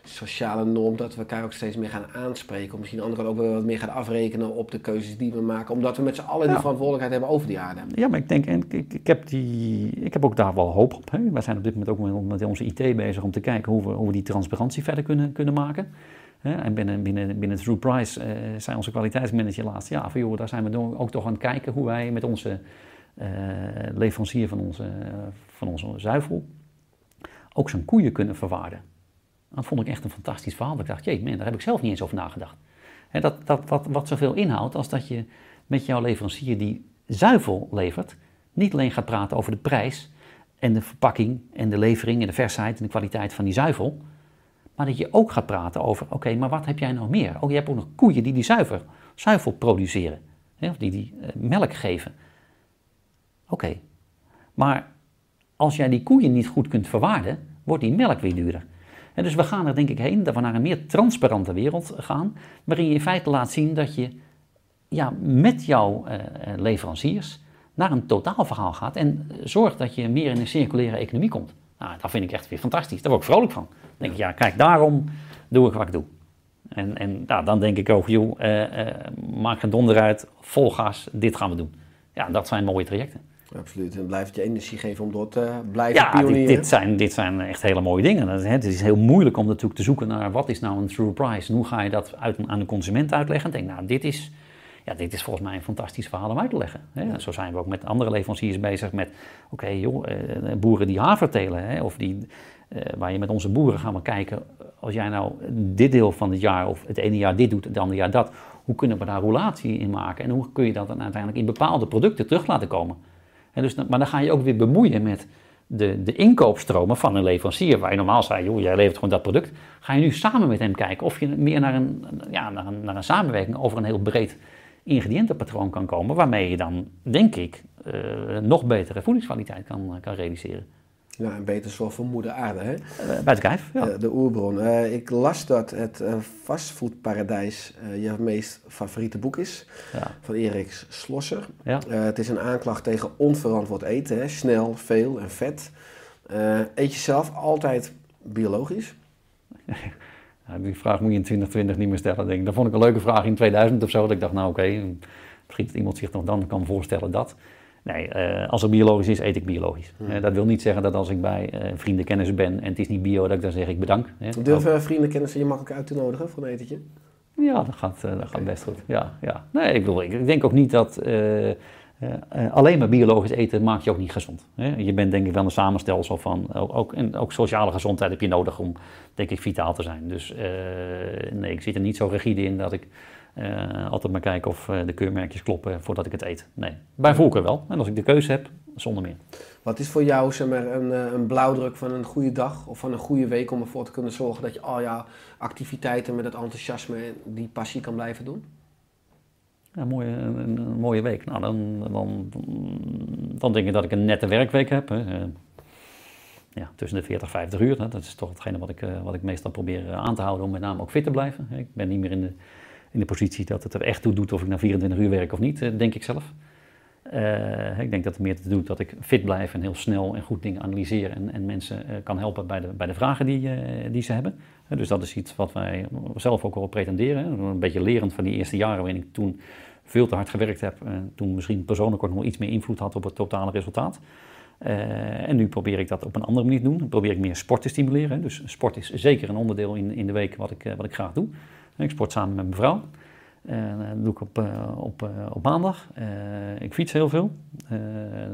sociale norm dat we elkaar ook steeds meer gaan aanspreken. Of misschien de andere kant ook wel wat meer gaan afrekenen op de keuzes die we maken. Omdat we met z'n allen die verantwoordelijkheid hebben over die aarde. Ja, maar ik denk, en ik, ik, heb die, ik heb ook daar wel hoop op. Hè. Wij zijn op dit moment ook met, onze IT bezig om te kijken hoe we, hoe we die transparantie verder kunnen, kunnen maken. Hè. En binnen, binnen, binnen True Price eh zijn onze kwaliteitsmanager laatst, ja, van joh, daar zijn we ook toch aan het kijken hoe wij met onze eh, leverancier van onze, van onze zuivel ook zijn koeien kunnen verwaarden. Dat vond ik echt een fantastisch verhaal. Ik dacht, jee, man, daar heb ik zelf niet eens over nagedacht. Hè, dat, dat, wat, wat zoveel inhoudt als dat je met jouw leverancier die zuivel levert, niet alleen gaat praten over de prijs en de verpakking en de levering en de versheid en de kwaliteit van die zuivel, maar dat je ook gaat praten over, oké, maar wat heb jij nog meer? Oh, je hebt ook nog koeien die die zuiver, zuivel produceren, of die die eh, melk geven. Oké, maar als jij die koeien niet goed kunt verwaarden, wordt die melk weer duurder. En dus we gaan er denk ik heen dat we naar een meer transparante wereld gaan, waarin je in feite laat zien dat je ja, met jouw eh, eh, leveranciers naar een totaalverhaal gaat en eh, zorgt dat je meer in een circulaire economie komt. Nou, dat vind ik echt weer fantastisch. Daar word ik vrolijk van. Dan denk ik, ja, kijk, daarom doe ik wat ik doe. En, en nou, dan denk ik ook, joh, eh, eh, maak geen donder uit, vol gas, dit gaan we doen. Ja, dat zijn mooie trajecten. Absoluut. En blijft je energie geven om door te blijven Ja, dit, pionieren. dit, zijn, dit zijn echt hele mooie dingen. Dat is- hè, Het is heel moeilijk om natuurlijk te zoeken naar wat is nou een true price en hoe ga je dat uit, aan de consument uitleggen. Ik denk, nou, dit is, ja, dit is volgens mij een fantastisch verhaal om uit te leggen. Hè. En Zo zijn we ook met andere leveranciers bezig met, oké joh, eh, boeren die haver telen, hè, of die, eh, waar je met onze boeren gaan we kijken, als jij nou dit deel van het jaar of het ene jaar dit doet, het andere jaar dat, hoe kunnen we daar roulatie in maken en hoe kun je dat dan uiteindelijk in bepaalde producten terug laten komen. En dus, maar dan ga je ook weer bemoeien met de, de inkoopstromen van een leverancier. Waar je normaal zei, joh, jij levert gewoon dat product. Ga je nu samen met hem kijken of je meer naar een, ja, naar een, naar een samenwerking over een heel breed ingrediëntenpatroon kan komen. Waarmee je dan, denk ik, eh, nog betere voedingskwaliteit kan, kan realiseren. Ja, en beter zorg voor moeder aarde. Hè? Eh, buiten kijf, ja. Eh, de oerbron. Eh, ik las dat het eh, fastfoodparadijs je meest favoriete boek is. ja. Van Erik Slosser. ja. Het is een aanklacht tegen onverantwoord eten. Hè? Snel, veel en vet. Eet je zelf altijd biologisch? Die vraag moet je in 2020 niet meer stellen, denk ik. Dat vond ik een leuke vraag in 2000 of zo. Dat ik dacht, nou oké, misschien dat iemand zich nog dan kan voorstellen dat. Nee, eh, als het biologisch is, eet ik biologisch. Eh, dat wil niet zeggen dat als ik bij eh, vrienden, ben en het is niet bio, dat ik dan zeg ik bedank. Hè. Durven vrienden, kennissen je makkelijk uit te nodigen voor een etentje? Ja, dat gaat, dat gaat best goed. Ja, ja. Nee, ik, bedoel, ik, denk ook niet dat. alleen maar biologisch eten maakt je ook niet gezond. Hè? Je bent denk ik wel een samenstelsel van, ook, ook, en ook sociale gezondheid heb je nodig om, denk ik, vitaal te zijn. Dus nee, ik zit er niet zo rigide in dat ik eh, altijd maar kijk of eh, de keurmerkjes kloppen voordat ik het eet. Nee, bij voorkeur wel. En als ik de keuze heb, zonder meer. Wat is voor jou zeg maar, een, eh, een blauwdruk van een goede dag of van een goede week om ervoor te kunnen zorgen dat je al jouw activiteiten met het enthousiasme en die passie kan blijven doen? Ja, een, mooie, een, een mooie week. Nou, dan, dan, dan denk ik dat ik een nette werkweek heb. Hè. Ja, tussen de 40 en 50 uur. Hè. Dat is toch hetgene wat ik, wat ik meestal probeer aan te houden om met name ook fit te blijven. Ik ben niet meer in de, in de positie dat het er echt toe doet of ik na 24 uur werk of niet, eh, denk ik zelf. Eh, ik denk dat het meer te doet dat ik fit blijf en heel snel en goed dingen analyseer en, en mensen eh, kan helpen bij de, bij de vragen die, die ze hebben. Dus dat is iets wat wij zelf ook wel pretenderen. Een beetje lerend van die eerste jaren waarin ik toen veel te hard gewerkt heb. toen misschien persoonlijk ook nog iets meer invloed had op het totale resultaat. En nu probeer ik dat op een andere manier te doen. Dan probeer ik meer sport te stimuleren. Dus sport is zeker een onderdeel in, in de week wat ik, wat ik graag doe. Ik sport samen met mijn vrouw. En eh, dat doe ik op, eh, op, eh, op maandag. Ik fiets heel veel.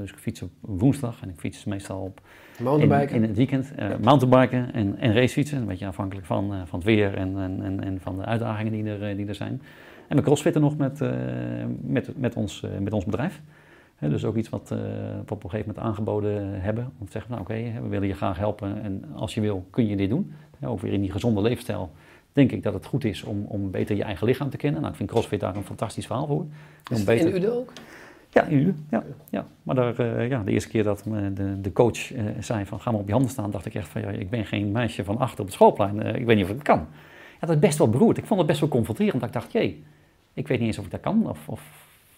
Dus ik fiets op woensdag en ik fiets meestal op in, Mountainbiken? in het weekend. mountainbiken en, en racefietsen. Een beetje afhankelijk van, van het weer en, en, en, van de uitdagingen die er, die er zijn. En we crossfitten nog met, met, met, ons, met ons bedrijf. Dus ook iets wat eh, we op een gegeven moment aangeboden hebben. Om te zeggen, nou oké, we willen je graag helpen en als je wil kun je dit doen. Ja, ook weer in die gezonde leefstijl denk ik dat het goed is om, om beter je eigen lichaam te kennen. Nou, ik vind CrossFit daar een fantastisch verhaal voor. Is beter- in Uden ook? ja, in Uden. Ja, ja. Maar daar, eh, ja, de eerste keer dat me de, de coach eh, zei van ga maar op je handen staan, dacht ik echt van ja, ik ben geen meisje van acht op het schoolplein. Eh, ik weet niet of ik het kan. Ja, dat is best wel beroerd. Ik vond het best wel confronterend. Dat ik dacht, jee, ik weet niet eens of ik dat kan. Of, of,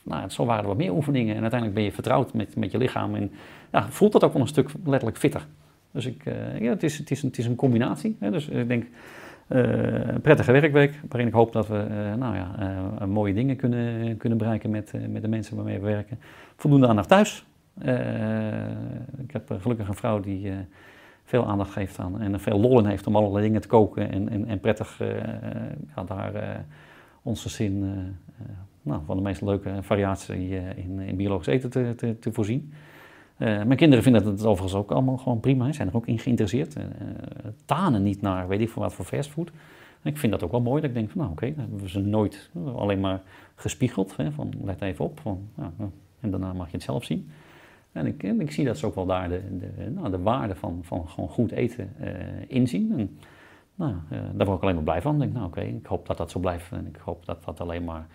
nou, zo waren er wat meer oefeningen. En uiteindelijk ben je vertrouwd met, met je lichaam. En ja, voelt dat ook wel een stuk letterlijk fitter. Dus ik, eh, ja, het, is, het, is een, het is een combinatie. Hè? Dus ik denk, eh, een prettige werkweek, waarin ik hoop dat we eh, nou ja, eh, mooie dingen kunnen, kunnen bereiken met, eh, met de mensen waarmee we werken. Voldoende aandacht thuis. Eh, ik heb eh, gelukkig een vrouw die eh, veel aandacht geeft aan en veel lol in heeft om allerlei dingen te koken en, en, en prettig eh, ja, daar eh, eh, eh, nou, van de meest leuke variatie eh, in, in biologisch eten te, te, te voorzien. Eh, mijn kinderen vinden het overigens ook allemaal gewoon prima. Ze zijn er ook in geïnteresseerd. Eh, tanen niet naar weet ik veel wat voor fastfood. Ik vind dat ook wel mooi. Dat ik denk van nou oké, dan hebben we ze nooit alleen maar gespiegeld. Hè, van let even op. Van, en daarna mag je het zelf zien. En ik, ik zie dat ze ook wel daar de, de, nou, de waarde van, van gewoon goed eten eh, inzien. En, nou, daar word ik alleen maar blij van. Ik denk, nou oké, ik hoop dat dat zo blijft. En ik hoop dat dat alleen maar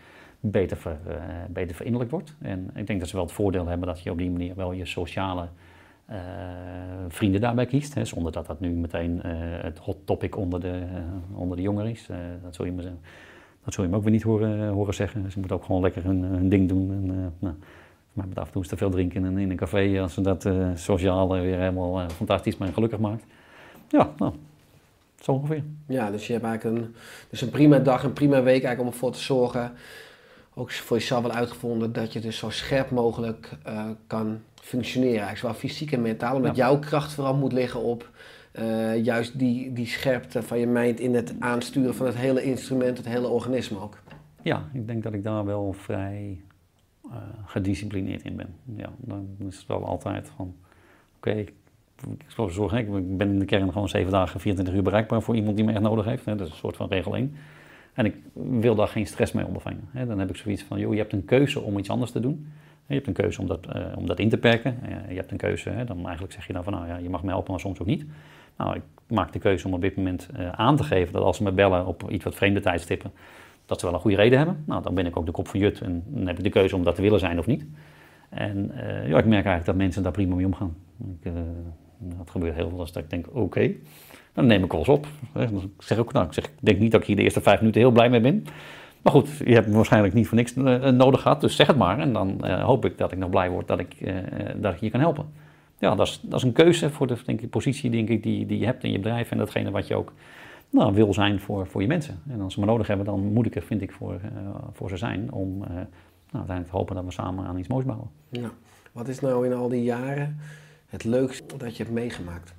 beter, ver, eh, beter verinnerlijk wordt. En ik denk dat ze wel het voordeel hebben dat je op die manier wel je sociale eh, vrienden daarbij kiest. Hè, zonder dat dat nu meteen eh, het hot topic onder de, onder de jongeren is. Dat, zul je me, dat zul je me ook weer niet horen, horen zeggen. Ze moeten ook gewoon lekker hun, ding doen. En, nou, maar met af en toe is te veel drinken in, een- in een café als ze dat sociaal weer helemaal fantastisch maar gelukkig maakt. Ja, nou, zo ongeveer. Ja, dus je hebt eigenlijk een, dus een prima dag, een prima week eigenlijk om ervoor te zorgen, ook voor jezelf wel uitgevonden, dat je dus zo scherp mogelijk eh, kan functioneren. Eigenlijk zowel fysiek en mentaal, omdat Ja. jouw kracht vooral moet liggen op eh, juist die, die scherpte van je mind in het aansturen van het hele instrument, het hele organisme ook. Ja, ik denk dat ik daar wel vrij eh, gedisciplineerd in ben. Ja, dan is het wel altijd van, oké, ik, ik ik ben in de kern gewoon zeven dagen, 24 uur bereikbaar voor iemand die me echt nodig heeft. Hè. Dat is een soort van regel 1. En ik wil daar geen stress mee ondervangen. Dan heb ik zoiets van, joh, je hebt een keuze om iets anders te doen. Je hebt een keuze om dat, eh, om dat in te perken. Eh, je hebt een keuze, dan eigenlijk zeg je dan van, nou ja, je mag me helpen, maar soms ook niet. Nou, ik maak de keuze om op dit moment eh, aan te geven dat als ze me bellen op iets wat vreemde tijdstippen, dat ze wel een goede reden hebben. Nou, dan ben ik ook de kop van Jut en dan heb ik de keuze om dat te willen zijn of niet. En ja, ik merk eigenlijk dat mensen daar prima mee omgaan. Ik, dat gebeurt heel veel als dat ik denk, oké, dan neem ik alles op. Dan zeg ik ook, nou, ik, zeg, ik denk niet dat ik hier de eerste vijf minuten heel blij mee ben. Maar goed, je hebt me waarschijnlijk niet voor niks eh, nodig gehad, dus zeg het maar. En dan eh, hoop ik dat ik nog blij word dat ik, eh, dat ik je kan helpen. Ja, dat is, dat is een keuze voor de denk ik, positie denk ik, die, die je hebt in je bedrijf en datgene wat je ook nou, wil zijn voor, voor je mensen. En als ze me nodig hebben, dan moet ik er, vind ik, voor, voor ze zijn om nou, uiteindelijk te hopen dat we samen aan iets moois bouwen. Ja. Wat is nou in al die jaren het leukste dat je hebt meegemaakt?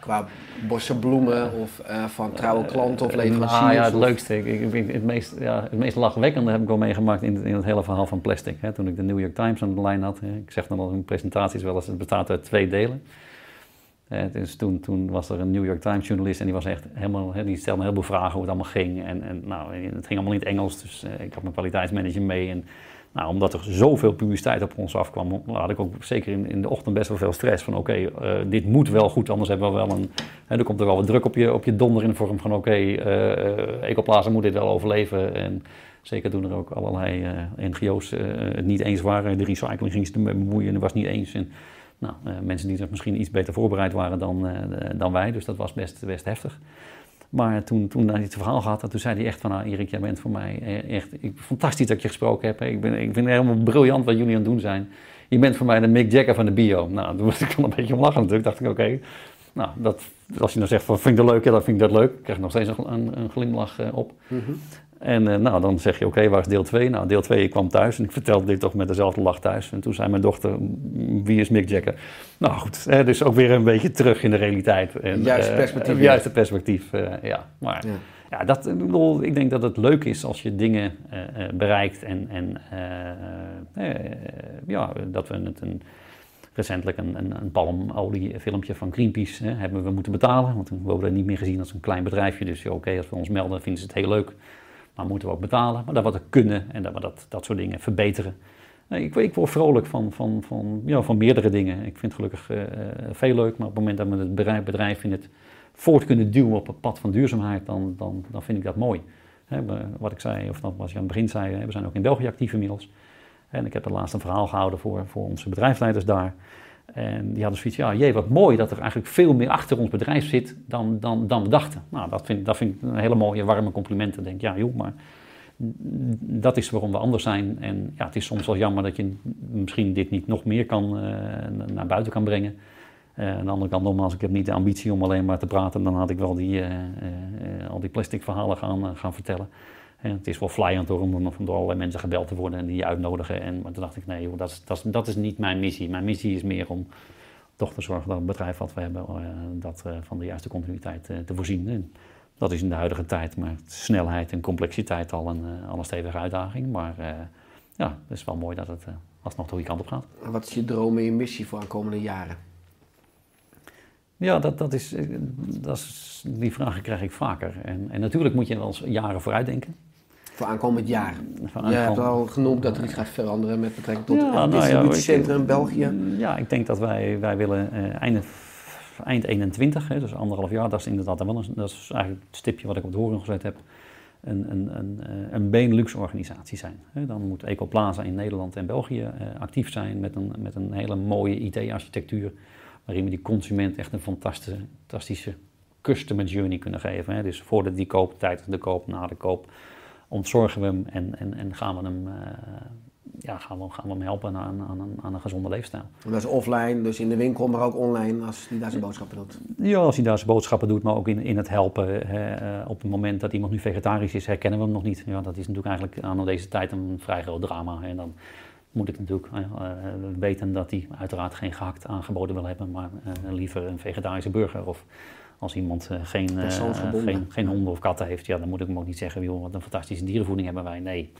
Qua bossen bloemen of eh, van trouwe klanten of Eh, leveranciers? nou ja, het of- leukste. Ik, ik, het, meest, ja, het meest lachwekkende heb ik wel meegemaakt in, het- in het hele verhaal van plastic. Hè. Toen ik de New York Times aan de lijn had. Hè. Ik zeg dan al in presentaties wel eens, het bestaat uit twee delen. Eh, dus toen, toen was er een New York Times journalist en die was echt helemaal, hè, die stelde een heleboel vragen hoe het allemaal ging. En, en nou, het ging allemaal in het Engels, dus eh, ik had mijn kwaliteitsmanager mee. En nou, omdat er zoveel publiciteit op ons afkwam, had ik ook zeker in, in de ochtend best wel veel stress. Van oké, eh, dit moet wel goed, anders hebben we wel een... Hè, er komt er wel wat druk op je, op je donder in de vorm van oké, eh eh, Ecoplaza moet dit wel overleven. En zeker toen er ook allerlei NGO's het niet eens waren. De recycling ging ze bemoeien en was niet eens. En, nou, mensen die misschien iets beter voorbereid waren dan, dan wij, dus dat was best, best heftig. Maar toen, toen hij het verhaal gehad had, toen zei hij echt van, nou Erik, jij bent voor mij eh, echt ik, fantastisch dat je gesproken heb. hè. Ik, ben, ik vind het helemaal briljant wat jullie aan het doen zijn. Je bent voor mij de Mick Jagger van de bio. Nou, toen moest ik wel een beetje om lachen natuurlijk. dacht ik, oké, nou, dat, als je nou zegt van, vind ik dat leuk, ja, dan vind ik dat leuk. Krijg nog steeds een, een, een glimlach eh, op. Mhm. En eh, nou, dan zeg je, oké, waar is deel 2? Nou, deel 2, ik kwam thuis en ik vertelde dit toch met dezelfde lach thuis. En toen zei mijn dochter, "M, wie is Mick Jagger? Nou goed, hè, dus ook weer een beetje terug in de realiteit. En, Het juiste eh, perspectief, juiste perspectief, eh, ja. Maar Ja. ja, dat, ik, bedoel, ik denk dat het leuk is als je dingen eh, eh, bereikt en, en eh, eh, ja, dat we het een, recentelijk een, een, een palmoliefilmpje van Greenpeace hè, hebben we moeten betalen. Want we worden niet meer gezien als een klein bedrijfje. Dus ja, oké, als we ons melden vinden ze het heel leuk. Maar moeten we ook betalen. Maar dat we dat kunnen en dat we dat, dat soort dingen verbeteren. Nee, ik, ik word vrolijk van, van, van, ja, van meerdere dingen. Ik vind gelukkig eh, veel leuk. Maar op het moment dat we het bedrijf, bedrijf in het voort kunnen duwen op het pad van duurzaamheid, dan, dan, dan vind ik dat mooi. Wat ik zei, of wat je aan het begin zei, we zijn ook in België actief inmiddels. En ik heb er laatst een verhaal gehouden voor, voor onze bedrijfsleiders daar. En die hadden zoiets, ja, jee, wat mooi dat er eigenlijk veel meer achter ons bedrijf zit dan, dan, dan we dachten. Nou, dat vind, dat vind ik een hele mooie, warme complimenten. Denk, ja, joh, maar dat is waarom we anders zijn. En ja, het is soms wel jammer dat je misschien dit niet nog meer kan, eh, naar buiten kan brengen. Eh, aan de andere kant, nogmaals, ik heb niet de ambitie om alleen maar te praten. Dan had ik wel die, eh, al die plastic verhalen gaan, gaan vertellen. En het is wel flyend hoor, om door allerlei mensen gebeld te worden en die je uitnodigen. En, maar toen dacht ik, nee, joh, dat, is, dat, is, dat is niet mijn missie. Mijn missie is meer om toch te zorgen dat het bedrijf wat we hebben, eh, dat eh, van de juiste continuïteit eh, te voorzien. En dat is in de huidige tijd met snelheid en complexiteit al een, al een stevige uitdaging. Maar ja, het is wel mooi dat het alsnog de goede kant op gaat. En Wat is je droom en je missie voor aankomende jaren? Ja, dat, dat is, dat is, die vragen krijg ik vaker. En, en natuurlijk moet je wel eens jaren vooruit denken. Voor aankomend jaar. Van Je hebt al genoemd dat er iets gaat veranderen met betrekking tot Ja, het nou ja, distributiecentrum ik- België. Ja, ik denk dat wij, wij willen eh, eind, eind 21, hè, dus anderhalf jaar, dat is inderdaad wel een, dat is eigenlijk het stipje wat ik op de horen gezet heb, een, een, een, eh, een Benelux-organisatie zijn. Hè. Dan moet Ecoplaza in Nederland en België eh, actief zijn met een, met een hele mooie IT-architectuur, waarin we die consument echt een fantastische, fantastische customer journey kunnen geven. Hè. Dus voordat die koopt, tijdens de koop, na de koop, ontzorgen we hem en, en, en gaan we hem... eh, ja, gaan we, gaan we hem helpen aan, aan, een, aan een gezonde leefstijl. En dat is offline, dus in de winkel, maar ook online als die daar zijn boodschappen doet. Ja, als hij daar zijn boodschappen doet, maar ook in, in het helpen. hè, eh, op het moment dat iemand nu vegetarisch is, herkennen we hem nog niet. Ja, dat is natuurlijk eigenlijk aan deze tijd een vrij groot drama. En dan moet ik natuurlijk eh, weten dat hij uiteraard geen gehakt aangeboden wil hebben, maar liever een vegetarische burger. Of als iemand eh, geen, eh, geen, geen honden of katten heeft, ja, dan moet ik hem ook niet zeggen, joh, wat een fantastische dierenvoeding hebben wij. Nee.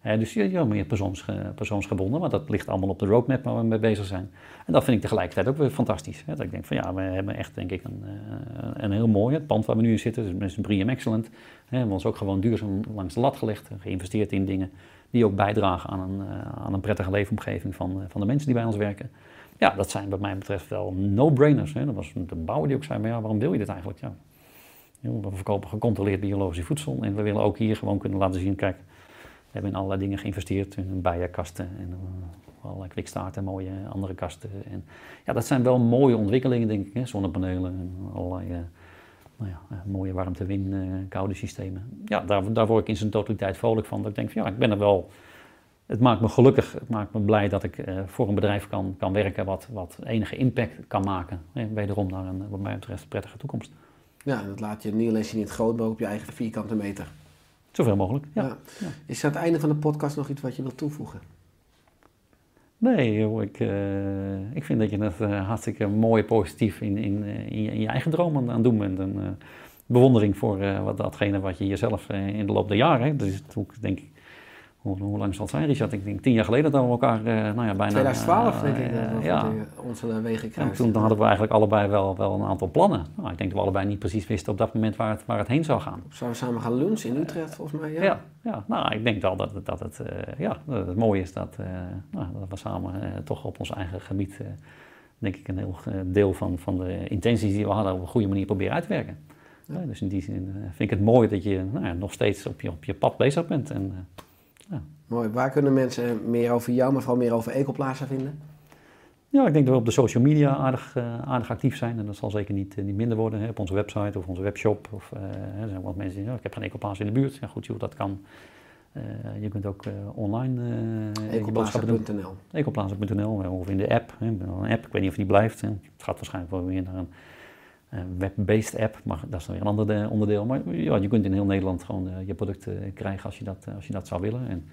Eh, dus ja, ja, meer persoonsge- persoonsgebonden, maar dat ligt allemaal op de roadmap waar we mee bezig zijn. En dat vind ik tegelijkertijd ook weer fantastisch. Hè? Dat ik denk van ja, we hebben echt denk ik een, een heel mooi, het pand waar we nu in zitten, dus is BRIAM Excellent. Hè? We hebben ons ook gewoon duurzaam langs de lat gelegd, geïnvesteerd in dingen die ook bijdragen aan een, aan een prettige leefomgeving van, van de mensen die bij ons werken. Ja, dat zijn wat mij betreft wel no-brainers. Dat was de bouwer die ook zei, maar ja, waarom wil je dit eigenlijk? Ja. We verkopen gecontroleerd biologisch voedsel en we willen ook hier gewoon kunnen laten zien, kijk, we hebben in allerlei dingen geïnvesteerd, in bijenkasten en eh, allerlei kwikstaarten, mooie andere kasten. En, ja, dat zijn wel mooie ontwikkelingen, denk ik. Hè? Zonnepanelen en allerlei eh, nou ja, eh, mooie warmte-win, eh, koude systemen. Ja, daar, daar word ik in zijn totaliteit vrolijk van. Dat ik denk van ja, ik ben er wel... Het maakt me gelukkig, het maakt me blij dat ik eh, voor een bedrijf kan, kan werken wat, wat enige impact kan maken. En wederom naar een, wat mij betreft, prettige toekomst. Ja, dat laat je niet alleen zien in het groot, maar ook op je eigen vierkante meter. Zoveel mogelijk, ja. Ja. Is er aan het einde van de podcast nog iets wat je wilt toevoegen? Nee, joh, ik, eh, ik vind dat je het eh, hartstikke mooi positief in, in, eh, in, je, in je eigen droom aan, doen bent. En, eh, bewondering voor eh, wat, datgene wat je jezelf eh, in de loop der jaren, dus ik denk ik, hoe, hoe lang zal het zijn Richard? Ik denk tien jaar geleden dat we elkaar, eh, nou ja, bijna... 2012 denk eh, ik dat we ja, onze wegen en kruisen. toen hadden we eigenlijk allebei wel, wel een aantal plannen. Nou, ik denk dat we allebei niet precies wisten op dat moment waar het, waar het heen zou gaan. Zouden we samen gaan lunchen in Utrecht volgens mij? Ja. Ja, ja, nou, ik denk wel dat, het- dat, het, eh, ja, dat het mooie is dat, eh, nou, dat we samen eh, toch op ons eigen gebied, eh, denk ik, een heel eh, deel van, van de intenties die we hadden op een goede manier proberen uit te werken. Ja, dus in die zin eh, vind ik het mooi dat je nou, ja, nog steeds op je, op je pad bezig bent. En, eh, Mooi. Waar kunnen mensen meer over jou, maar vooral meer over Ecoplaza vinden? ja, ik denk dat we op de social media aardig, eh, aardig actief zijn. En dat zal zeker niet, eh, niet minder worden hè, op onze website of onze webshop. Of, eh, er zijn wat mensen die zeggen, oh, ik heb geen ecoplaats in de buurt. Ja, goed, joh, dat kan. Eh, je kunt ook eh, online eh. Ecoplaza.nl ecoplaza.nl of in de app. Hè, een app. Ik weet niet of die blijft. Hè. Het gaat waarschijnlijk wel weer naar een eh, web-based app, maar dat is dan weer een ander eh, onderdeel. Maar ja, je kunt in heel Nederland gewoon eh, je producten krijgen als je, dat, eh, als je dat zou willen. En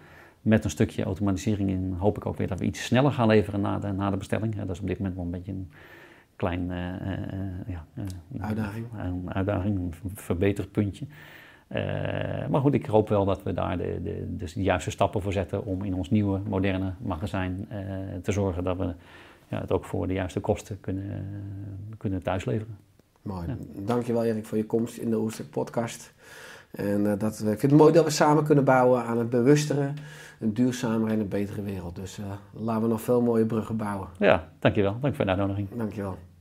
met een stukje automatisering in hoop ik ook weer dat we iets sneller gaan leveren na de, na de bestelling. Dat is op dit moment wel een beetje een klein eh, eh, eh, ja, eh, Uitdaging. Een uitdaging, een verbeterpuntje. Eh, maar goed, ik hoop wel dat we daar de, de, dus de juiste stappen voor zetten om in ons nieuwe, moderne magazijn eh, te zorgen dat we ja, het ook voor de juiste kosten kunnen, kunnen thuisleveren. Mooi. Ja. Dankjewel Erik voor je komst in de Oerstek podcast. En eh, dat, ik vind het mooi dat we samen kunnen bouwen aan een bewustere, een duurzamere en een betere wereld. Dus eh, laten we nog veel mooie bruggen bouwen. Ja, dankjewel. Dank voor de uitnodiging. Dankjewel.